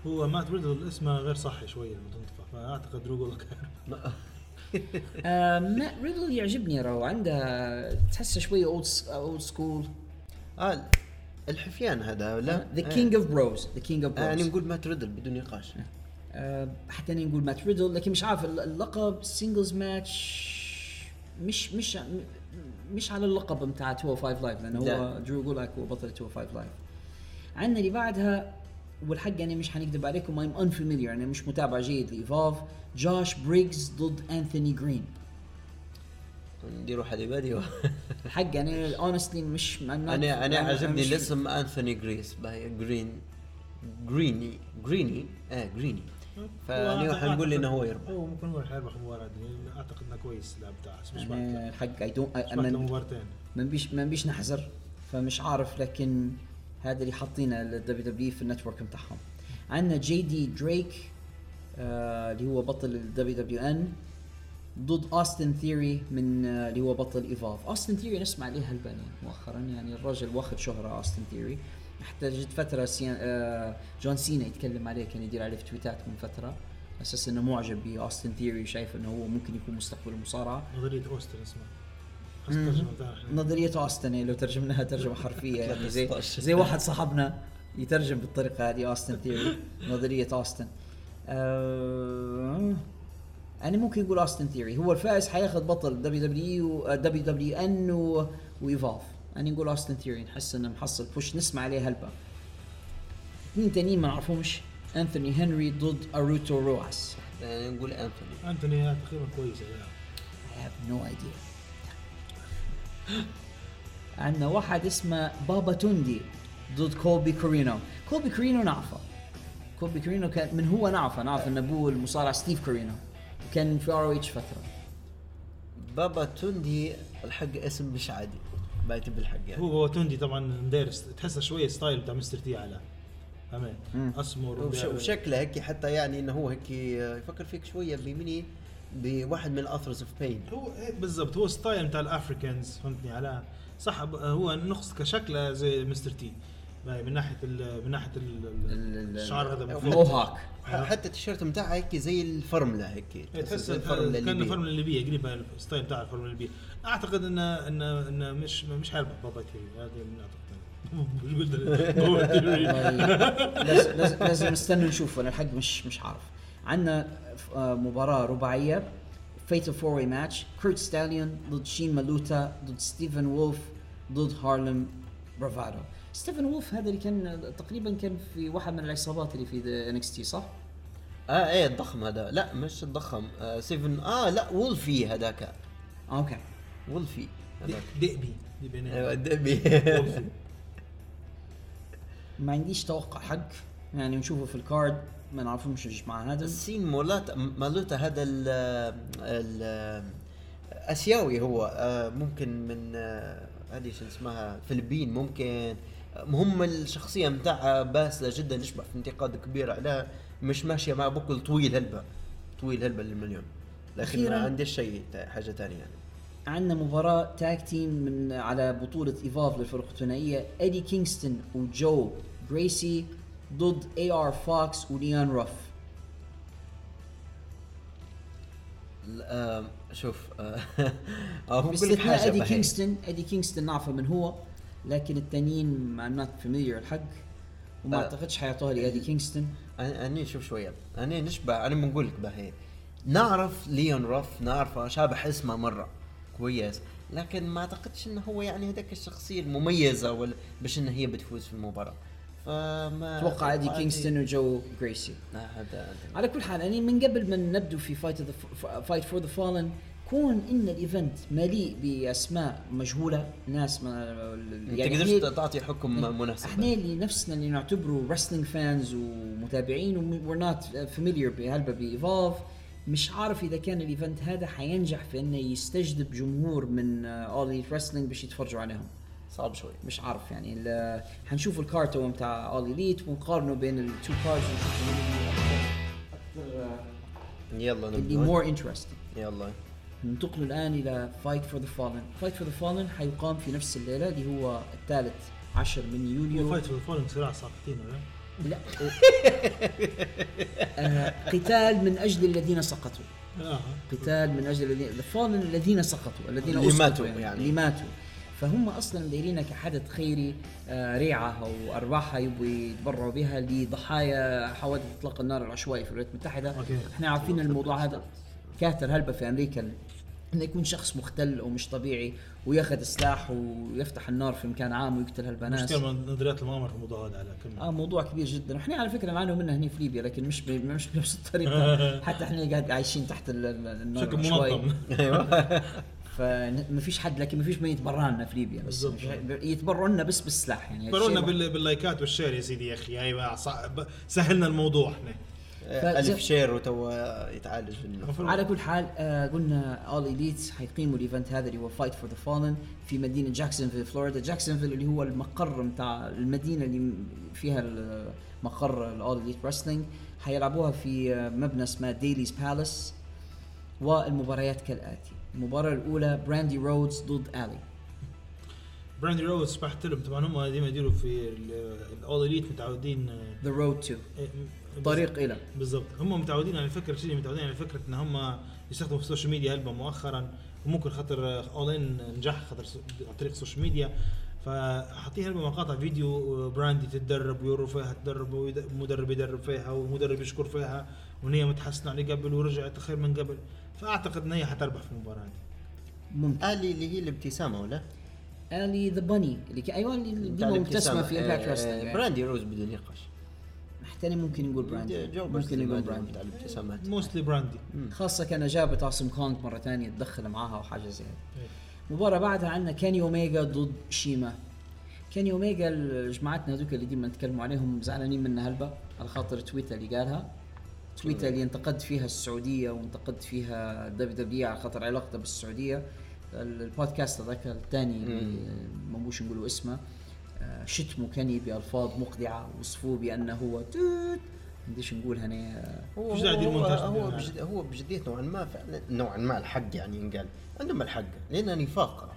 هو مات ريدل اسمه غير صحي شوية لما تنطق فأعتقد درو جولاك [laughs] آه مات ريدل يعجبني راهو. عنده تحسه شوية old old school آه الحفيان هذا لا؟ The King of Bros The King of آه، يعني Bros نقول مات ريدل بدون نقاش. حتى أنا نقول مات ريدل لكن مش عارف الل- اللقب سingles ماتش مش مش مش على اللقب بتاع 205 Live لأنه هو. درو جولاك هو بطل 205 Live عندنا اللي بعدها والحق يعني مش حنكذب عليكم I'm unfamiliar أنا مش متابع جيد لإيفولف جوش بريغز ضد انثوني جرين نديروا حد بادي الحق أنا honestly مش أنا أنا عجبني مش- الاسم انثوني جريس باهي جرين جريني جريني آه جريني فأنا حنقول إنه هو يربح. هو ممكن هو حيربح المباراه دي أعتقد إنه كويس اللاعب بتاعه بس مش الحق اي بعد مباراتين ما نبيش ما نبيش نحزر فمش عارف لكن هذا اللي حاطينه لل WW في ال network بتاعهم. عندنا جي دي دريك آه اللي هو بطل ال WWN ضد اوستن ثيوري من آه اللي هو بطل ايفولف اوستن ثيوري نسمع عليه هلبة ني مؤخرا يعني الرجل واخد شهرة اوستن ثيوري حتى جت فترة سيان آه جون سينا يتكلم عليه كان يدير عليه في تويتات من فترة. أساس إنه معجب باوستن ثيوري وشايف إنه هو ممكن يكون مستقبل المصارعة. نظرية اوستن اسمها. نظرية اوستن إيه، لو ترجمناها ترجمة حرفية يعني زي 13. زي واحد صاحبنا يترجم بالطريقة هذه اوستن ثيوري نظرية اوستن آه أنا ممكن أقول اوستن ثيوري هو الفائز حياخذ بطل دبليو دبليو دبليو دبليو ان وايفولف أنا نقول اوستن ثيوري نحس إنه محصل push نسمع عليه هلبة. اثنين تانيين ما نعرفهمش؟ انثوني هنري ضد اروتو رواس يعني نقول انثوني انتوني تقريبا كويسه يعني. I have no idea. عندنا واحد اسمه بابا توندي ضد كولبي كورينو كولبي كورينو نعرفه. كولبي كورينو كان من هو نعرفه؟ نعرف إن أبوه المصارع ستيف كورينو كان في ROH فترة. بابا توندي الحق اسم مش عادي بايت بالحق يعني. هو هو توندي طبعا مدارس تحسه شوية style بتاع Mr. T على فهمت أسمر وش-. وشكله هيك حتى يعني إنه هو هيك يفكر فيك شوية بمني بواحد من ال Authors of Pain هو إيه بالضبط هو style بتاع ال Africans فهمتني على صح هو نقص كشكله زي Mr. T. من ناحية ال- من ناحية ال- ال- الشعر هذا. mohawk. ح- حتى التيشيرت بتاعها هيك زي الفرمله هيك إيه، تحس الفرمله كان. الفرملة الليبية. قريبة ال style بتاع الفرملة الليبية. أعتقد انه انه انه مش مش حيربح بابا توندي هذا من أعتقد. [laughs] مش قلت. [laughs] [laughs] لازم لازم- نستنى نشوف. أنا الحق مش مش عارف. عندنا آه، مباراة رباعية. فيتال فور واي ماتش كورت ستاليون ضد شين مالوتا ضد ستيفن وولف ضد هارلم برافادو ستيفن وولف هذا اللي كان تقريبا كان في واحد من العصابات اللي في انكس تي صح؟ آه إيه الضخم هذا. لا مش الضخم. آه سيفن آه لا وولفي هذاك. أوكي. وولفي هذاك. دئبي دئبي أيوه الدبي [laughs] ما عنديش توقع حق. يعني نشوفه في الكارد ما نعرفهمش إيش مع هذا. السين مولاتا مالوتا هذا ال ال آسيوي هو. آه، ممكن من آه، هذه شو اسمها فلبين ممكن. هم الشخصية متاعها باسله جدا يشبع في انتقاد كبير عليها مش ماشية مع بكل طويل هلبة طويل هلبة للمليون لكن ما. عنديش شيء حاجة ثانية يعني عندنا مباراة تاج تيم من على بطولة Evolve للفرق الثنائية ايدي كينغستون وجو جريسي ضد اي ار فوكس وليان روف شوف آه، [laughs] آه، لك حاجة بهي. كينغستون ايدي كينغستون نعرفه من هو لكن التانيين I'm not familiar الحق وما آه. أعتقدش حيعطوها لايدي كينغستون. أنا شوف شوية. أنا نشبه أنا بنقول لك بهي نعرف ليون روف نعرفه شابح اسمه مرة كويس لكن ما أعتقدش إنه هو يعني هذاك الشخصية المميزة ولا باش انه هي بتفوز في المباراة. فما أتوقع ايدي كينغستون وجو جريسي. هذا على كل حال يعني من قبل ما نبدو في Fight Fight for the Fallen كون إن ال event مليء بأسماء مجهولة ناس ما ما يعني تقدرش إحنا- تعطي حكم مناسب. إحنا اللي نفسنا اللي نعتبره wrestling fans ومتابعين we're not familiar بهلبة ب Evolve مش عارف إذا كان ال event هذا حينجح في إنه يستجذب جمهور من All Wrestling باش يتفرجوا عليهم. صعب شوي. مش عارف يعني حنشوف ال card بتاع All Elite ونقارنه بين ال two ونشوف أكثر يلا اللي نبدأ. more interesting يلا. ننتقل الآن إلى Fight for the Fallen Fight for the Fallen حيقام في نفس الليلة اللي هو الثالث عشر من يوليو. Fight في ال falling صراع ساقطين ولا؟ لا. [laughs] آه قتال من أجل الذين سقطوا. آه. قتال من أجل الذين ال Fallen الذين سقطوا الذين اللي ماتوا يعني. اللي ماتوا. فهم أصلا دايرينها كحدث خيري آه ريعة أو ارباحها يبغوا يتبرعوا بها لضحايا حوادث إطلاق النار العشوائي في الولايات المتحدة. okay. إحنا عارفين الموضوع هذا كاتر هلبة في أمريكا إنه يكون شخص مختل أو مش طبيعي وياخذ سلاح ويفتح النار في مكان عام ويقتل هلبة ناس. مشكلة من نظريات المؤامرة في الموضوع هذا على كم آه موضوع كبير جدا. وإحنا على فكرة نعانوا منه هنا في ليبيا لكن مش. مش بنفس الطريقة. [laughs] حتى إحنا قاعد عايشين تحت ال- ال- النار بشكل. منظم. أيوه. [laughs] فما فيش حد لكن ما فيش من يتبرع لنا في ليبيا بس يتبرعوا لنا بس بالسلاح يعني. هالشيء بال- باللايكات وال share يا سيدي يا أخي. هاي صعب- سهلنا الموضوع إحنا. ألف share وتو يتعالج منه. على كل حال آه قلنا All Elite حيقيموا ال event هذا اللي هو Fight for the Fallen في مدينة جاكسونفيل فلوريدا جاكسونفيل اللي هو المقر بتاع المدينة اللي فيها مقر ال All Elite Wrestling حيلعبوها في آه، مبنى اسمه Daily's Place والمباريات كالآتي. المباراة الأولى براندي رودز ضد الي براندي روز سمحت لهم طبعا هم ديما يديروا في ال All Elite متعودين The Road to طريق إلى. بالضبط. هم متعودين على فكرة شيء متعودين على فكرة إن هم يستخدموا في ال social media هلبة مؤخرا وممكن خاطر All In نجح خاطر عن طريق ال social media فحاطين هلبة مقاطع فيديو آه، براندي تتدرب ويوروا فيها تدرب ومدرب يدرب فيها ومدرب يشكر فيها وإن هي متحسنة على قبل ورجعت خير من قبل. فأعتقد إن هي حتربح في المباراة هذه. ممكن آلي اللي هي الابتسامة ولا؟ آلي the Bunny اللي. أيوه اللي ديما مبتسمه. في آه، Impact آه، Wrestling براندي روز بدون نقاش. محتاج ممكن نقول براندي ممكن نقول براندي الابتسامات mostly براندي خاصة كان جابت Awesome Kong مرة ثانية تدخل معاها وحاجة زي هيك. إيه. مباراة بعدها عندنا كاني اوميجا ضد شيما. كاني اوميجا جماعتنا هذوك اللي ديما نتكلموا عليهم زعلانين منها هلبة على خاطر تويتة اللي قالها. تويتة اللي انتقد فيها السعودية وانتقد فيها WWE على خاطر علاقته بالسعودية. ال- البودكاست هذاك الثاني ما بوش نقولوا اسمه. آه، شتموا كاني بألفاظ مقدعة وصفوه بأنه هو توت. بديش نقول هنا آه، هو هو, هو, منها. بجد هو بجدية نوعا ما فعلا نوعا ما الحق يعني ينقال. عندهم الحق لأن نفاق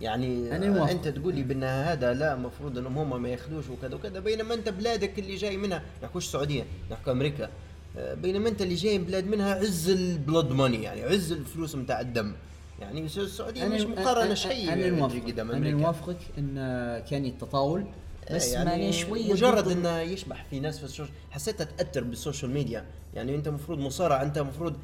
يعني أنا موافق. أنت تقول لي بأن هذا لا المفروض أنهم هم ما يأخذوش وكذا وكذا بينما أنت بلادك اللي جاي منها نحكوش السعوديه نحكو أمريكا. آه، بينما أنت اللي جاي من بلاد منها عز البلود ماني يعني عز الفلوس نتاع الدم. يعني السعودية مش مقارنة شيء أنا يعني موافقك. قدام أنا موافقك إن كان التطاول بس يعني ماني شوية مجرد إنه يشبح في ناس في ال social حسيتها تاثر بال social media. يعني أنت المفروض مصارع أنت المفروض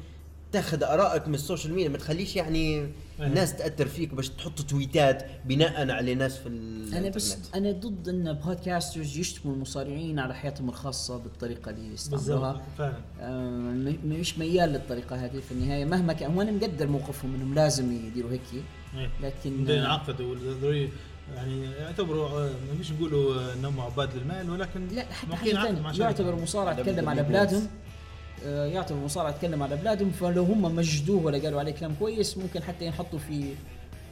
تاخذ آرائك من ال social media ما تخليش يعني الناس تأثر فيك باش تحط تويتات بناء على ناس في أنا بس أنا ضد إن podcasters يشتموا المصارعين على حياتهم الخاصة بالطريقة اللي يستعملوها. فعلا. آه، مش ميال للطريقة هذه في النهاية مهما كان وأنا مقدر موقفهم إنهم لازم يديروا هيك. إيه. لكن بدنا ينعقدوا ضروري يعني يعتبروا آه، مش نقولوا إنهم عباد للمال ولكن لا حتى حاجة ثانية مع شركة. يعتبر مصارع تكلم على بلادهم. آه، يعتبر مصارع تكلم على بلادهم فلو هم مجدوه ولا قالوا عليه كلام كويس ممكن حتى ينحطوا في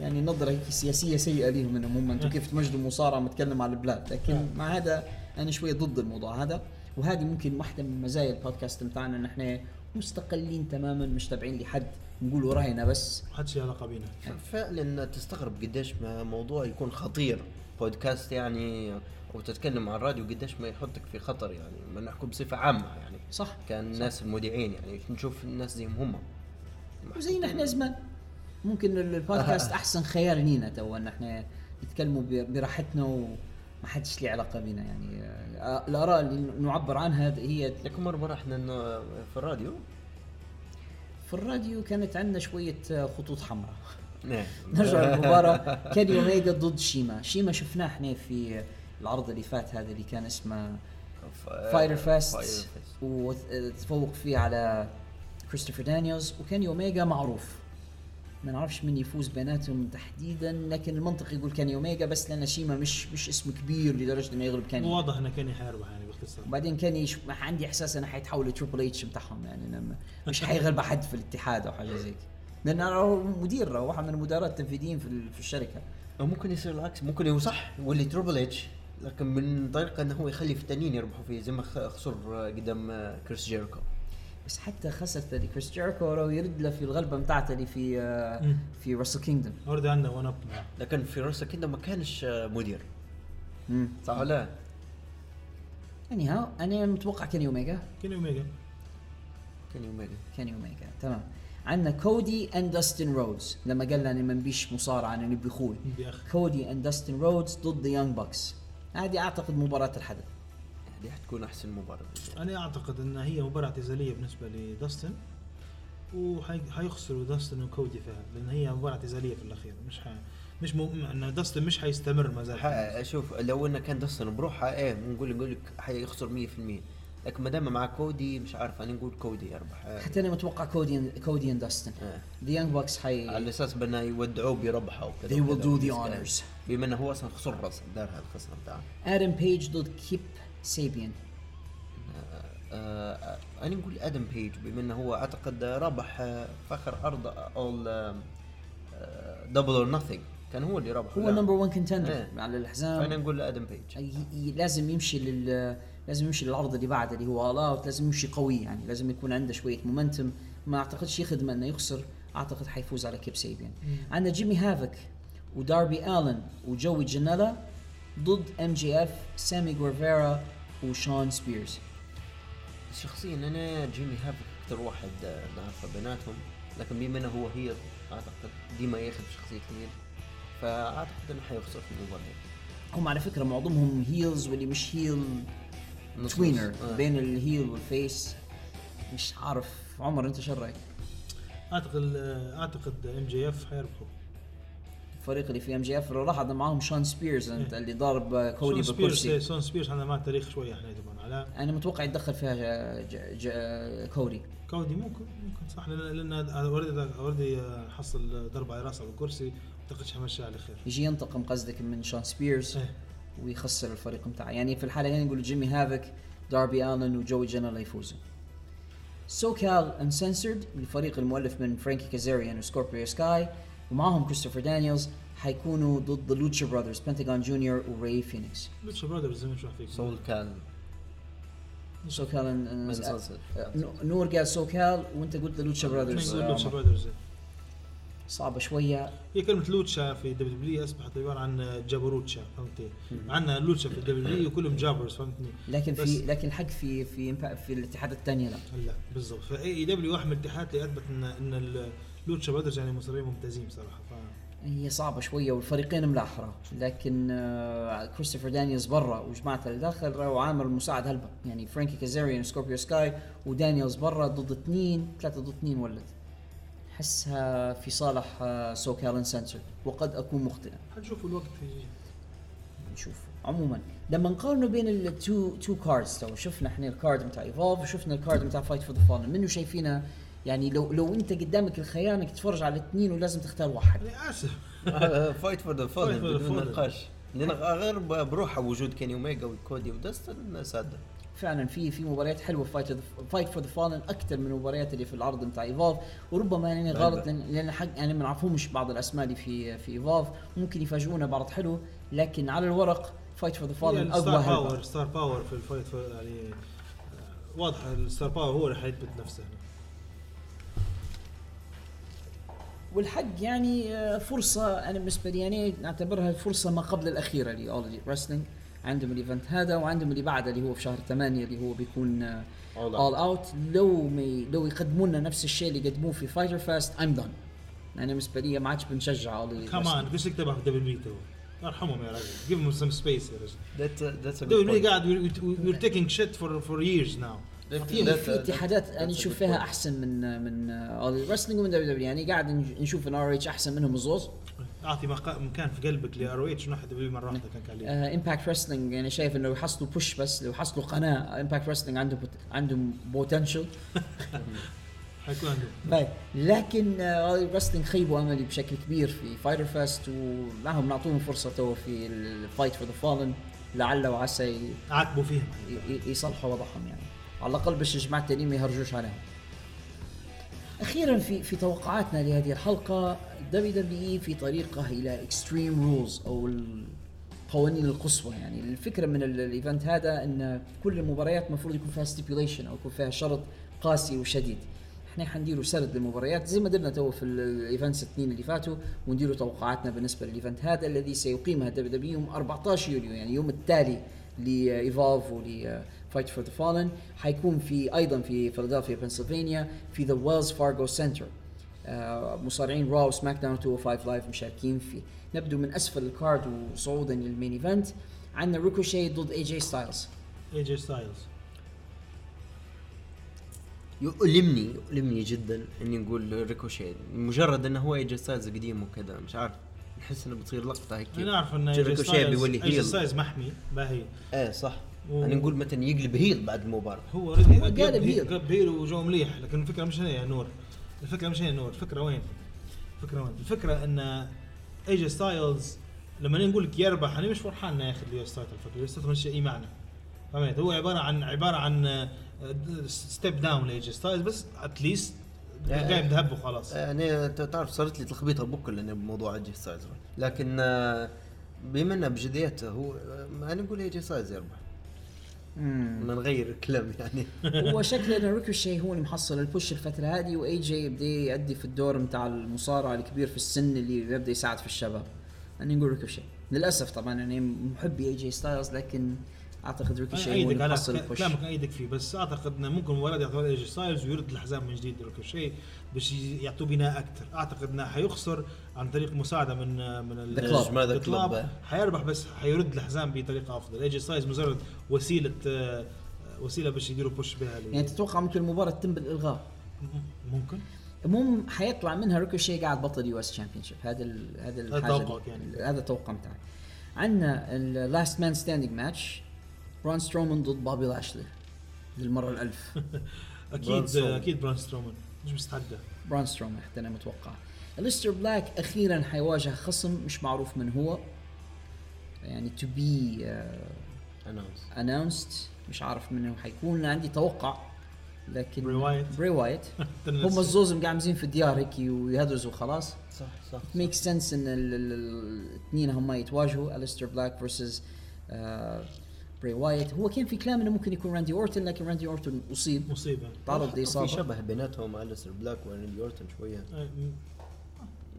يعني نظرة هيك سياسية سيئة ليهم إنهم هم. أنتم كيف تمجدوا مصارع متكلم على البلاد؟ لكن مع هذا أنا شوية ضد الموضوع هذا وهذه ممكن واحدة من مزايا البودكاست بتاعنا إن إحنا مستقلين تماما مش تابعين لحد نقولوا راينا بس. ما حدش له علاقه بينا فعلا تستغرب قديش ما موضوع يكون خطير. بودكاست يعني وتتكلم عن الراديو قديش ما يحطك في خطر يعني ما نحكم بصفة عامة يعني. صح؟ كان الناس المذيعين يعني نشوف الناس زيهم هم وزينا إحنا زمان. ممكن البودكاست [laughs] أحسن خيار لينا تو إن إحنا نتكلموا براحتنا وما حدش ليه علاقة بينا يعني. آه، الآراء اللي نعبر عنها هي لكن مرة إحنا في الراديو؟ في الراديو كانت عندنا شوية خطوط حمراء. [laughs] نعم. [laughs] نرجع للمباراة. كان اوميجا ضد شيما. شيما شفناه إحنا في العرض اللي فات هذا اللي كان اسمه Fyter Fest وتفوق فيه على كريستوفر دانيلز وكان اوميجا معروف. ما نعرفش من يفوز بيناتهم تحديدا لكن المنطق يقول كان اوميجا بس لأن شيما مش مش اسم كبير لدرجة إنه يغلب كان. واضح إنه كان حيربح يعني باختصار وبعدين كان يش... ما عندي إحساس إنه حيتحول ل Triple H بتاعهم يعني مش حيغلب حد في الاتحاد أو حاجة زي كده. لأن هو مدير واحد من المدراء التنفيذيين في, ال- في الشركة. أو ممكن يصير العكس. ممكن هو صح يولي Triple H لكن من طريقه إنه هو يخلي في التانيين يربحوا فيه زي ما خ- خسر قدام كريس جيريكو. بس حتى خسرت لكريس جيريكو لو يرد له في الغلبة بتاعته اللي في آه،. في Wrestle Kingdom already عندنا one up لكن في Wrestle Kingdom ما كانش آه، مدير. صح ولا؟ لا؟ anyhow أنا متوقع كيني اوميجا كيني اوميجا كان اوميجا كيني اوميجا تمام. عندنا كودي and داستن رودز لما قال لنا ما نبيش مصارعة أنا نبي أخ. كودي and داستن رودز ضد Young Bucks هذه أعتقد مباراة الحدث. هذه حتكون أحسن مباراة. أنا أعتقد إن هي مباراة اعتزاليه بالنسبة لداستن وحيخسروا داستن وكودي فيها لأن هي مباراة اعتزاليه في الأخير مش ح... مش م... إن داستن مش حيستمر ما زال شوف لو انه كان داستن بروحه إيه نقول نقول لك حيخسر 100% لكن ما دام مع كودي مش عارف أنا نقول كودي يربح آه. حتى أنا متوقع كودي كودي and داستن. The Young Bucks حي على أساس بأنه يودعوه بربحه وكذا They will do the honors. بما إنه هو أصلا خسر راس دار الخساره بتاعه آدم بيج ضد كيب سيبيان آه آه أنا نقول آدم بيج بما إنه هو أعتقد ربح في اخر عرض اول Double or Nothing كان هو اللي ربح هو. number 1 contender. على الحزام فأنا نقول آدم بيج لازم يمشي لل لازم يمشي للعرض اللي بعده اللي هو All Out لازم يمشي قوي يعني لازم يكون عنده شوية momentum ما أعتقدش يخدم إنه يخسر أعتقد حيفوز على كيب سيبيان عندنا جيمي هافك وداربي آلن وجوي جانيلا ضد MJF سامي جيفارا وشون سبيرز. شخصيا أنا جيمي هافك أكثر واحد آه، نعرفه بيناتهم. لكن بما إنه هو هي أعتقد ديما ياخذ شخصية heel فأعتقد إنه حيخسر في المباراة. هم على فكرة معظمهم heels واللي مش heel tweener. آه. بين ال heel وال face. مش عارف عمر أنت شو رأيك؟ أعتقد أعتقد MJF حيربحوا الفريق اللي في MJF راح معاهم شون سبيرز أنت اللي ضارب آه، كودي شون سبيرز بالكرسي شون سبيرز عندنا معاه تاريخ شوية إحنا طبعا على أنا متوقع يتدخل فيها ج... ج... ج... كودي. كودي ممكن ممكن صح لأن لأن already already حصل ضربة على راسه بالكرسي. ما اعتقدش حيمشي على خير. يجي ينتقم قصدك من شون سبيرز إيه. ويخسر الفريق بتاعه يعني في الحالة هنا نقول جيمي هافك داربي آلن وجوي جانيلا يفوزوا SoCal Uncensored الفريق المؤلف من فرانكي كازاريان وسكوربيو سكاي ومعهم كريستوفر دانييلز حيكونوا ضد Lucha Brothers بنتاغون جونيور وراي فينيكس. Lucha Brothers زي ما نشوف فيك سول كان SoCal. آه، نور قال SoCal وانت قلت Lucha Brothers. صعبة شوية. هي كلمة لوتشا في دبليو دبليو أصبحت عبارة عن جابروتشا فهمتي؟ عندنا لوتشا في الدبليو دبليو وكلهم jobbers فهمتني؟ لكن في لكن الحق في في في الاتحادات الثانية لا. لا بالضبط. ف AEW واحد من الاتحاد اللي أثبت ان إن ال Lucha Brothers يعني مصارعين ممتازين بصراحة ف هي صعبة شوية والفريقين ملاحرة لكن آه، كريستوفر دانييلز برا وجماعة اللي داخل وعامل مساعد هلبة. يعني فرانكي كازاريان سكوربيو سكاي ودانييلز برا ضد اثنين ثلاثة ضد اثنين ولد. حسها في صالح آه، SoCal Uncensored وقد أكون مخطئا. حنشوف الوقت يجي نشوف. عموما لما نقارنه بين ال two two cards تو شفنا إحنا ال card بتاع ايفولف وشفنا ال card بتاع Fight for the Fallen منه شايفينها يعني لو لو أنت قدامك الخيار إنك تتفرج على الاثنين ولازم تختار واحد. أنا آسف. Fight for the the بدون. نقاش. لأن غير بروحه وجود كيني اوميجا وكودي ودستن سادة. فعلا في في مباريات حلوة Fight Fight for the Fallen أكثر من المباريات اللي في العرض بتاع ايفولف وربما يعني غلط لأن لأن حق يعني ما نعرفهمش بعض الأسماء اللي في في ايفولف ممكن يفاجئونا بعرض حلو لكن على الورق Fight for the Fallen أقوى star. power star power في ال Fight يعني آه، واضح ال star power هو اللي حيثبت نفسه. والحق يعني آه، فرصة أنا بالنسبة لي يعني نعتبرها الفرصه ما قبل الأخيرة ل All Elite Wrestling عندهم ال event هذا وعندهم اللي بعده اللي هو في شهر 8 اللي هو بيكون All اول اوت لو ما ي- لو يقدموا لنا نفس الشيء اللي قدموه في فايتر فاست ايم دون أنا بالنسبة لي ما عادش بنشجع اول كمان قديش تكتبها في دبليو تو أرحمهم يا راجل جيف them some space يا رجل. ذات ذاتس دبليو قاعد we're taking shit for for years now. في في اتحادات أنا نشوف فيها أحسن من من اول رسلينج ومن دبليو دبليو يعني قاعد نشوف إن ار اتش أحسن منهم الزوز. أعطي مكان في قلبك لار أو اتش دبليو مرة واحدة كان لي Impact Wrestling يعني شايف إنه يحصلوا push بس لو يحصلوا قناة Impact Wrestling عنده pot- عندهم potential [laughs] حيكون عندهم. طيب لكن Wrestling خيبوا أملي بشكل كبير في Fyter Fest ولهم نعطوهم فرصة تو في ال Fight for the Fallen لعل وعسى عاتبوا فيهم. يصلحوا وضعهم يعني. على الأقل باش الجماعه التانيين ما يهرجوش عليهم. أخيرا في في توقعاتنا لهذه الحلقة WWE في طريقة إلى Extreme Rules أو القوانين القصوى. يعني الفكرة من ال- ال event هذا إن كل المباريات المفروض يكون فيها stipulation أو يكون فيها شرط قاسي وشديد. إحنا حنديروا سرد للمباريات زي ما درنا تو في ال events الاثنين اللي فاتوا ونديروا توقعاتنا بالنسبة للإيفنت هذا الذي سيقيمها دبليو دبليو يوم 14 يوليو يعني اليوم التالي لايفولف ول Fight for the Fallen حيكون في أيضا في فيلادلفيا بنسلفانيا في The Wells Fargo Center مصارعين راو سماك داون 205 لايف مشاركين فيه نبدو من أسفل ال card وصعودا لل main event عندنا ريكوشي ضد اي جي ستايلز اي جي ستايلز يؤلمني يؤلمني جدا إني نقول ريكوشي مجرد إنه هو ايجي ستايلز قديم وكذا مش عارف. نحس إنه بتصير لقطة هيك. أنا أعرف إن اي جي ريكوشي ستايلز بيولي اي جي heel ستايلز محمي باهي إيه صح. و- يعني نقول مثلا يقلب heel بعد المباراة. هو هو قالب heel. قلب heel وجو مليح لكن الفكرة مش هنا يا نور. الفكرة مش هنا يا نور. الفكرة وين؟ الفكرة وين؟ الفكرة إن ايجي ستايلز لما نقول لك يربح أنا مش فرحان إنه ياخذ ال US title الفكرة ال US title مش أي معنى. فهمت؟ هو عبارة عن عبارة عن step down لايجي ستايلز بس at least قايم ذهب وخلاص. يعني انت تعرف صارت لي تلخبيطه بكل لأن بموضوع ايجي ستايلز لكن آه، بما إنه بجديته هو آه، أنا نقول ايجي ستايلز يربح. بدنا نغير الكلام يعني. [laughs] هو شكله ان ريكوشي هو اللي محصل ال push الفترة هذه واي جي يبدا يأدي في الدور بتاع المصارع الكبير في السن اللي بيبدا يساعد في الشباب. يعني نقول ريكوشي. للأسف طبعا يعني محبي اي جي ستايلز لكن أعتقد ريكوشي هو أيدك اللي على محصل ال push كلامك أيدك فيه بس أعتقد إنه ممكن المباراه دي يعطوها ايجي ستايلز ويرد الحزام من جديد ريكوشي باش يعطوه بناء أكثر. أعتقد إنه حيخسر عن طريق مساعدة من من ال Club. حيربح بس حيرد الحزام بطريقة أفضل. ايجي ستايلز مجرد وسيلة آه، وسيلة باش يديروا push بها لي- يعني تتوقع ممكن المباراة تتم بالإلغاء؟ ممكن. المهم حيطلع منها ريكوشي قاعد بطل US championship هذا ال هذا الحاجة توقعك دي. يعني. هذا التوقع بتاعي عندنا ال last man standing match برون سترومان ضد بوبي لاشلي للمرة الألف. [laughs] أكيد. أكيد بران سترومان مش مستعدة. برون سترومان حتى أنا متوقع. الستر بلاك أخيرا حيواجه خصم مش معروف من هو. يعني to be announce announced مش عارف منه حيكون. عندي توقع لكن بري وايت. بري وايت هم الزوز مقعمزين في الديار هيك ويهدرزوا خلاص. صح صح make sense إن ال- ال- ال- الاثنين هم يتواجهوا. الستر بلاك versus بري وايت هو كان في كلام إنه ممكن يكون راندي أورتن لكن راندي أورتن أصيب. مصيبة. تعرض في لاصابه شبه بيناتهم الستر بلاك وريندي أورتن شوية. آه،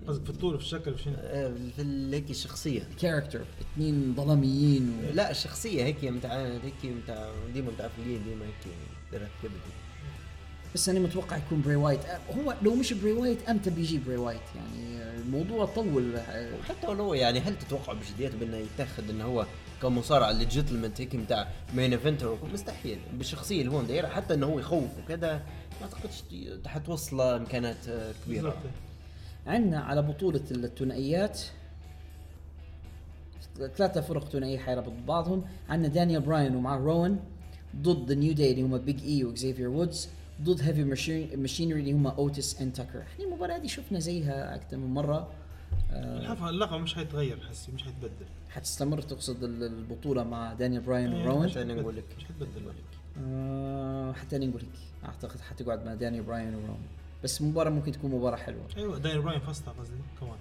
قصدك في الطول في الشكل في شنو؟ آه، في هيك الشخصيه character اثنين ظلاميين و... لا الشخصيه هيك متاع هيك متاع ديما متعفلين ديما هيك درت كبد بس أنا متوقع يكون بري وايت هو لو مش بري وايت أمتى بيجي بري وايت يعني الموضوع طول. حتى ولو يعني هل تتوقع بجديته بأنه يتأخذ إنه هو كمصارع legitimate هيك متاع main eventer مستحيل. بالشخصيه اللي هو دايرها حتى إنه هو يخوف وكذا ما أعتقدش حتوصل امكانات آه، كبيرة. بالضبط. عندنا على بطولة الثنائيات ثلاثة فرق ثنائية حيربط بعضهم. عندنا دانيال براين ومع روان ضد ذا نيو داي اللي هم بيج اي واكزيفير وودز ضد هيفي ماشينري اللي هم اوتس and تاكر إحنا المباراة دي شفنا زيها أكثر من مرة. الحفل اللقب مش حيتغير حسي مش حيتبدل. حتستمر تقصد ال- البطولة مع دانيال براين إيه، وروان مش عشان نقول لك. مش حيتبدل آه حتى نقول لك. أعتقد حتقعد مع دانيال براين وروان بس مباراة ممكن تكون مباراة حلوة. أيوه داين براين فاستها قصدي. كمان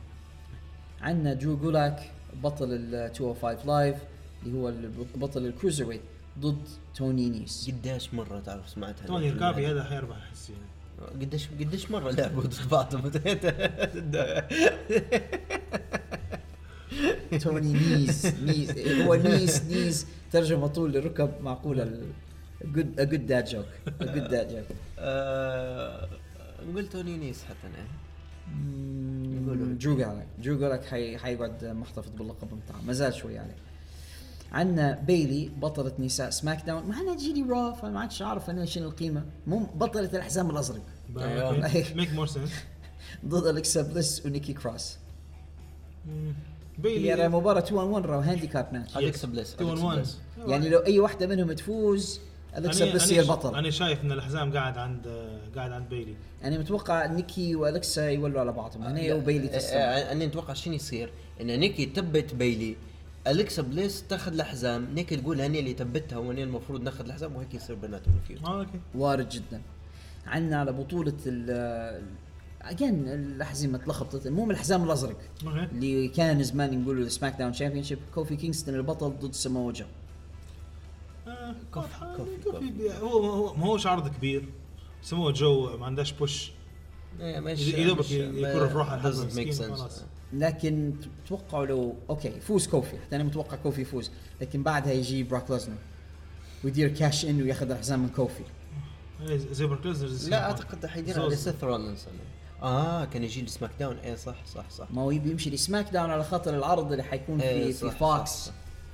عندنا درو جولاك بطل ال 205 لايف اللي هو ال- بطل ال cruiserweight ضد توني نيس. قديش مرة تعرف سمعتها؟ توني الكابي هذا حيربح حسي. قديش قديش مرة لعبوا ضد بعض؟ [laughs] توني نيس نيس. هو نيس نيس. ترجمة طول للركب معقولة. good a good dad joke a good dad joke نقول توني نيس حتى أنا. درو جولاك درو جولاك حي حيقعد محتفظ باللقب بتاعه. ما زال شوي عليه. عندنا بيلي بطلة نساء سماك داون ما أنا تجيني را فما عادش أعرف أنا شنو القيمة. مو بطلة الحزام الأزرق. make more sense ضد الكسا بليس ونيكي كروس. هي بيلي مباراة 2 1 1 راو handicap match أليكسا بليس 2 أليكسا 1 بليس. يعني لو أي واحدة منهم تفوز الكسا بليس هي البطل أنا شايف إن الحزام قاعد عند قاعد عند بيلي. أنا متوقع نيكي والكسا يولوا على بعضهم هنا وبيلي تستمر. آه، اني أتوقع شنو يصير؟ إن نيكي تبت بيلي أليكسا بليس تاخذ الحزام نيكي تقول هني اللي تبتها وأنا المفروض ناخذ الحزام وهيك يصير بيناتهم ال feud آه okay. وارد جدا. عندنا على بطولة ال اجين الأحزمة تلخبطت. المهم الحزام الأزرق. اللي كان زمان نقول السماك داون تشامبيون شيب كوفي كينغستون البطل ضد سمو جو آه، كوفي- آه، كوفي- كوفي بي- هو هو ما هوش عرض كبير. سموه جو ما عندهاش بوش مش دوبك مش- يكون في روحه sense. خلاص. لكن توقعوا لو أوكي يفوز كوفي حتى أنا متوقع كوفي يفوز لكن بعدها يجي براك لازنر ويدير cash in وياخذ الحزام من كوفي إيه، زي بروك ليزنر زي لا أعتقد حيدير. على سيث رولنز آه كان يجي السماك داون إيه صح صح صح ما هو يبي يمشي لسماك داون على خاطر العرض اللي حيكون في إيه، في صح، فوكس صح، صح.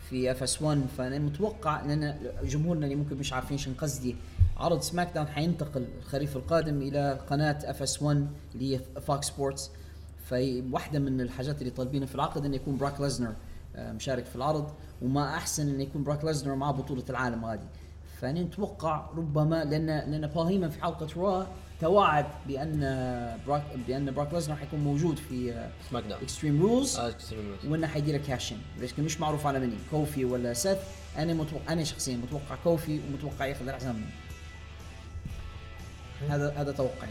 في اف اس 1 فأنا متوقع لأن جمهورنا اللي ممكن مش عارفين شنو قصدي. عرض سماك داون حينتقل الخريف القادم إلى قناة اف اس 1 اللي هي فوكس سبورتس فواحده من الحاجات اللي طالبينها في العقد إنه يكون بروك ليزنر آه، مشارك في العرض. وما أحسن إنه يكون براك ليزنر مع بطولة العالم هذه. فأنا نتوقع ربما لأن لأن في حلقة را توعد بأن براك بأن براك ليزنر حيكون موجود في سماك داون اكستريم رولز آه. وإنه حيدير cash in لكن مش معروف على مني. كوفي ولا سيث. أنا متوقع أنا شخصيا متوقع كوفي ومتوقع ياخذ الحزام منه هذا هذا توقعي.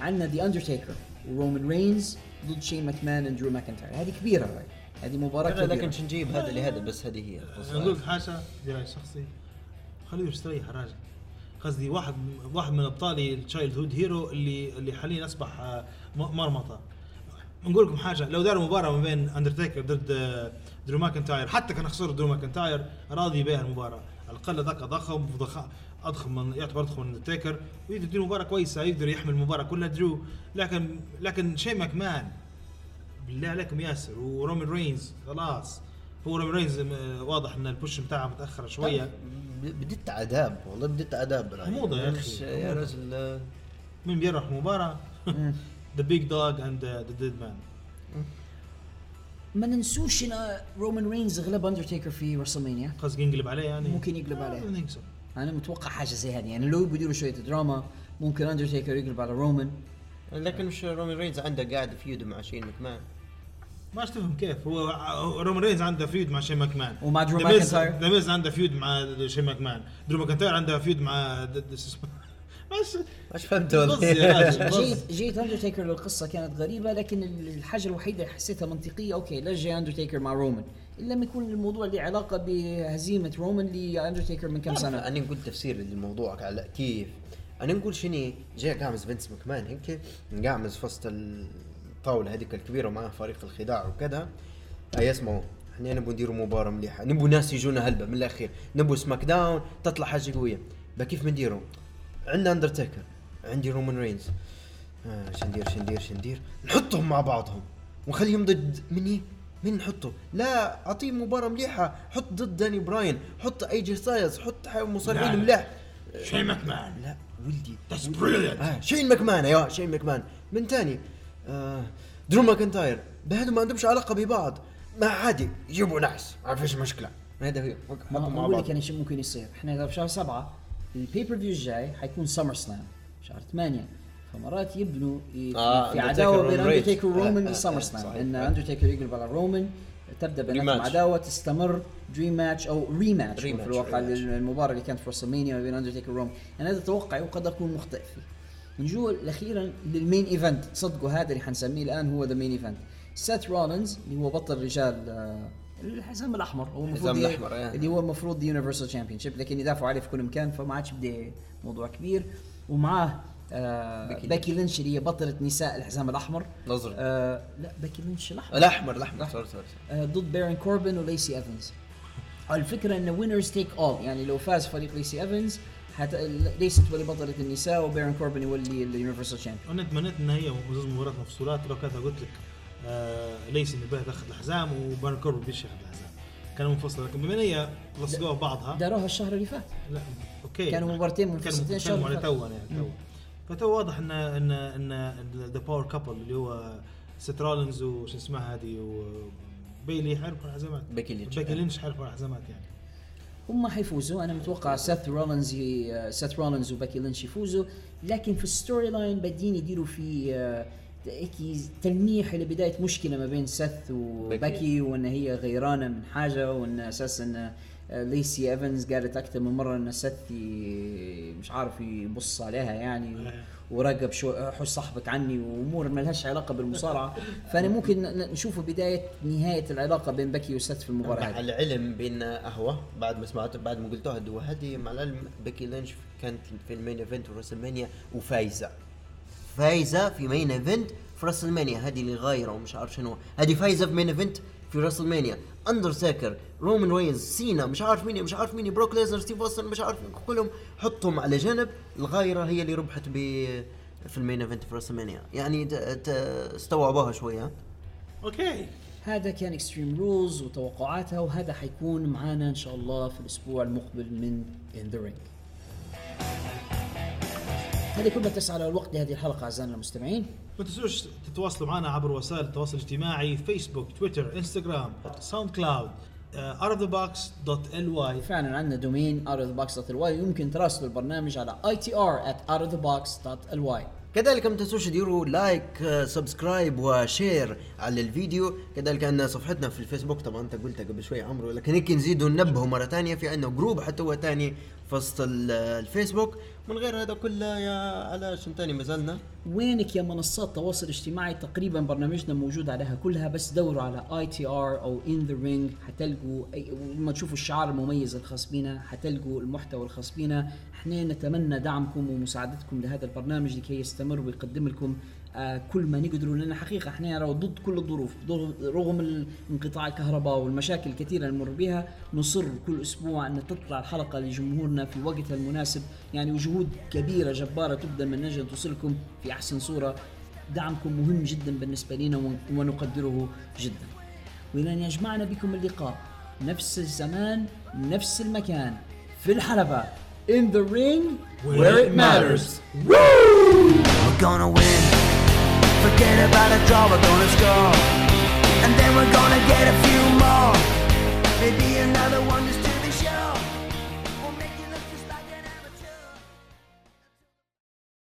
عندنا ذا اندرتيكر ورومان رينز ضد شين ماكمان and درو ماكنتاير هذه كبيرة هاي. هذه مباراة لا، كبيرة. لكن نجيب هذا لهذا بس هذه هي نقول لك حاجة رأي شخصي خليه يستريح الراجل قصدي واحد واحد من ابطالي ال childhood hero اللي اللي حاليا أصبح آه، مرمطة. نقول لكم حاجة لو داروا مباراة ما بين اندرتيكر ضد آه، درو ماكنتاير حتى كان خسر درو ماكنتاير راضي بها المباراة. على الاقل ذاك ضخم أضخم من يعتبر أضخم من اندرتيكر ويقدر يدير مباراة كويسة يقدر يحمل المباراة كلها درو لكن لكن شين ماكمان بالله عليكم ياسر ورومان رينز خلاص. هو رومان رينز م- واضح إن ال push بتاعه متأخر شوية. بدت عذاب والله بدت عذاب. حموضة يا أخي، مش- يا. رجل آه، مين بيربح المباراه؟ the Big Dog and the Dead Man ما ننسوش إن رومان رينز غلب اندرتيكر في WrestleMania قصدي ينقلب عليه يعني ممكن يقلب عليه. آه،. أنا متوقع حاجة زي هذه يعني لو بيديروا شوية دراما ممكن اندرتيكر يقلب على رومان لكن مش رومان رينز عنده قاعد feud مع شين مكمان ما تفهم كيف. هو رومان رينز عنده feud مع شين ماكمان. ومع درو ماكنتاير. The Miz عنده feud مع شين ماكمان. درو ماكنتاير عنده فيود مع [laughs] بس مش فهمت. [laughs] جيت جيت اندرتيكر للقصة كانت غريبة لكن الحاجة الوحيده اللي حسيتها منطقية okay ليش جاي اندرتيكر مع رومان. الا لما يكون الموضوع له علاقة بهزيمة رومان لاندرتيكر من كم سنة؟ أنا نقول تفسير للموضوع على كيف. أنا نقول شنو جاي قعمز فينس مكمان هيك قعمز في وسط ال الطاولة هذيك الكبيرة ومعاه فريق الخداع وكذا. هيا اسمعوا إحنا نبغى نديروا مباراة مليحة. نبغوا ناس يجونا هلبة من الأخير. نبغوا SmackDown تطلع حاجة قوية. كيف بنديروا عندنا اندرتيكر عندي رومان رينز آه شندير شندير شندير نحطهم مع بعضهم. ونخليهم ضد مني؟ مين نحطه؟ لا أعطيه مباراة مليحة، حط ضد داني براين، حط أي جي ستايلز، حط مصارعين لا. مليح شين ماكمان. لا ولدي. ولدي. brilliant. آه شين ماكمان أيوه شين ماكمان. من تاني؟ آه درو ماكنتاير بهذا ما عندهمش علاقة ببعض. ما عادي يجيبوا ناس ما فيش مشكلة. هذا هي بعض. لك يعني شو ممكن يصير. إحنا في شهر سبعة ال pay-per-view الجاي حيكون SummerSlam شهر ثمانية. فمرات يبنوا آه، في عداوة بين. اندرتيكر ورومان بسمر آه، Slam. إن اندرتيكر يقلب على رومان تبدأ Rematch. عداوة تستمر dream match أو rematch في الواقع. المباراه اللي كانت في WrestleMania ما بين اندرتيكر ورومان أنا هذا توقعي وقد اكون مخطئ فيه نجو الاخيرا لل main event صدقوا هذا اللي حنسميه الآن هو the main event سيث رولينز اللي هو بطل رجال آه، الحزام الأحمر. هو المفروض الحزام ي- الأحمر، إيه. اللي هو المفروض Universal Championship لكن يدافعوا عليه في كل مكان فما عادش بدا موضوع كبير. ومعاه آه بيكي باكي لينش اللي هي بطلة نساء الحزام الأحمر. نظر آه لا باكي لينش الأحمر. الأحمر الأحمر. sorry sorry آه ضد بارون كوربن وليسي إيفنز. الفكرة انه winners take all يعني لو فاز فريق ليسي إيفنز حت... ليست تولي بطلة النساء وبارون كوربن يولي ال Universal Champion أنا تمنيت ان هي زوز مباريات مفصولات لو كانت قلت لك آه ليس اللي باه تاخذ الحزام وبارن كوربن بيش ياخذ الحزام كانوا منفصل لكن بما ان هي لصقوها ببعضها داروها الشهر اللي فات لا okay كانوا مباراتين منفصلتين الشهر اللي فات. تو يعني تو فتو واضح ان ان ان the power couple اللي هو سيت رولينز وش اسمها هذه وبيلي حيربحوا الحزامات بيكي لينش. بيكي لينش حيربحوا الحزامات يعني هم حيفوزوا أنا متوقع سيث رولينز. سيث رولينز وباكي لينش يفوزوا لكن في ال storyline بعدين يديروا في آه، هيك تلميح لبدايه مشكلة ما بين سيث وباكي وإن هي غيرانة من حاجة وإن أساسا ليسي إيفنز قالت أكثر من مرة إن سيث ي- مش عارف يبص عليها يعني وراقب شو حش صاحبك عني وأمور ما لهاش علاقة بالمصارعة. فأنا ممكن نشوف بداية نهاية العلاقة بين باكي وسيث في المباراة مع هذه. العلم بأن قهوه بعد ما سمعت بعد ما قلتوها دو هذه مع العلم بيكي لينش كانت في ال main event في وفايزة. فايزة في main event في WrestleMania هذه اللي غايرة ومش عارف شنو. هذه فايزة في main event في WrestleMania اندرتيكر رومان رينز سينا مش عارف مين مش عارف مين بروك ليسنر ستيف اوستن مش عارف مين كلهم حطهم على جنب. الغايرة هي اللي ربحت ب في ال main event في WrestleMania. يعني ت- ت- استوعبوها شوية. okay. هذا كان Extreme Rules وتوقعاتها وهذا حيكون معانا إن شاء الله في الأسبوع المقبل من In The Ring هذه كلها تسعى على الوقت لهذه الحلقة أعزائنا المستمعين. ما تنسوش تتواصلوا معنا عبر وسائل التواصل الاجتماعي فيسبوك تويتر انستغرام SoundCloud Out of the Box dot LY فعلا عندنا domain outofthebox.ly يمكن تراسلوا البرنامج على itr at outofthebox.ly كذلك ما تنسوش تديروا like subscribe و share على الفيديو. كذلك عندنا صفحتنا في الفيسبوك. طبعا أنت قلتها قبل شوي عمرو لكن هيك نزيدوا ننبهوا مرة ثانية في عندنا group حتى هو ثاني في وسط ال- الفيسبوك. من غير هذا كله يا على شن ثاني ما زلنا وينك يا منصات تواصل اجتماعي تقريبا برنامجنا موجود عليها كلها بس دوروا على ITR أو In The Ring حتلقوا لما تشوفوا الشعار المميز الخاص بنا حتلقوا المحتوى الخاص بنا. إحنا نتمنى دعمكم ومساعدتكم لهذا البرنامج لكي يستمر ويقدم لكم كل ما نقدروا لأن حقيقة إحنا ضد كل الظروف رغم انقطاع الكهرباء والمشاكل الكثيرة اللي نمر بها نصر كل أسبوع أن تطلع الحلقة لجمهورنا في وقتها المناسب. يعني وجهود كبيرة جبارة تبذل من نجل توصلكم في أحسن صورة. دعمكم مهم جدا بالنسبة لنا ون- ونقدره جدا. وإلى أن يجمعنا بكم اللقاء نفس الزمان نفس المكان في الحلبة in the ring where it matters. We're gonna win. Forget about a draw, we're gonna score. And then we're gonna get a few more. Maybe another one just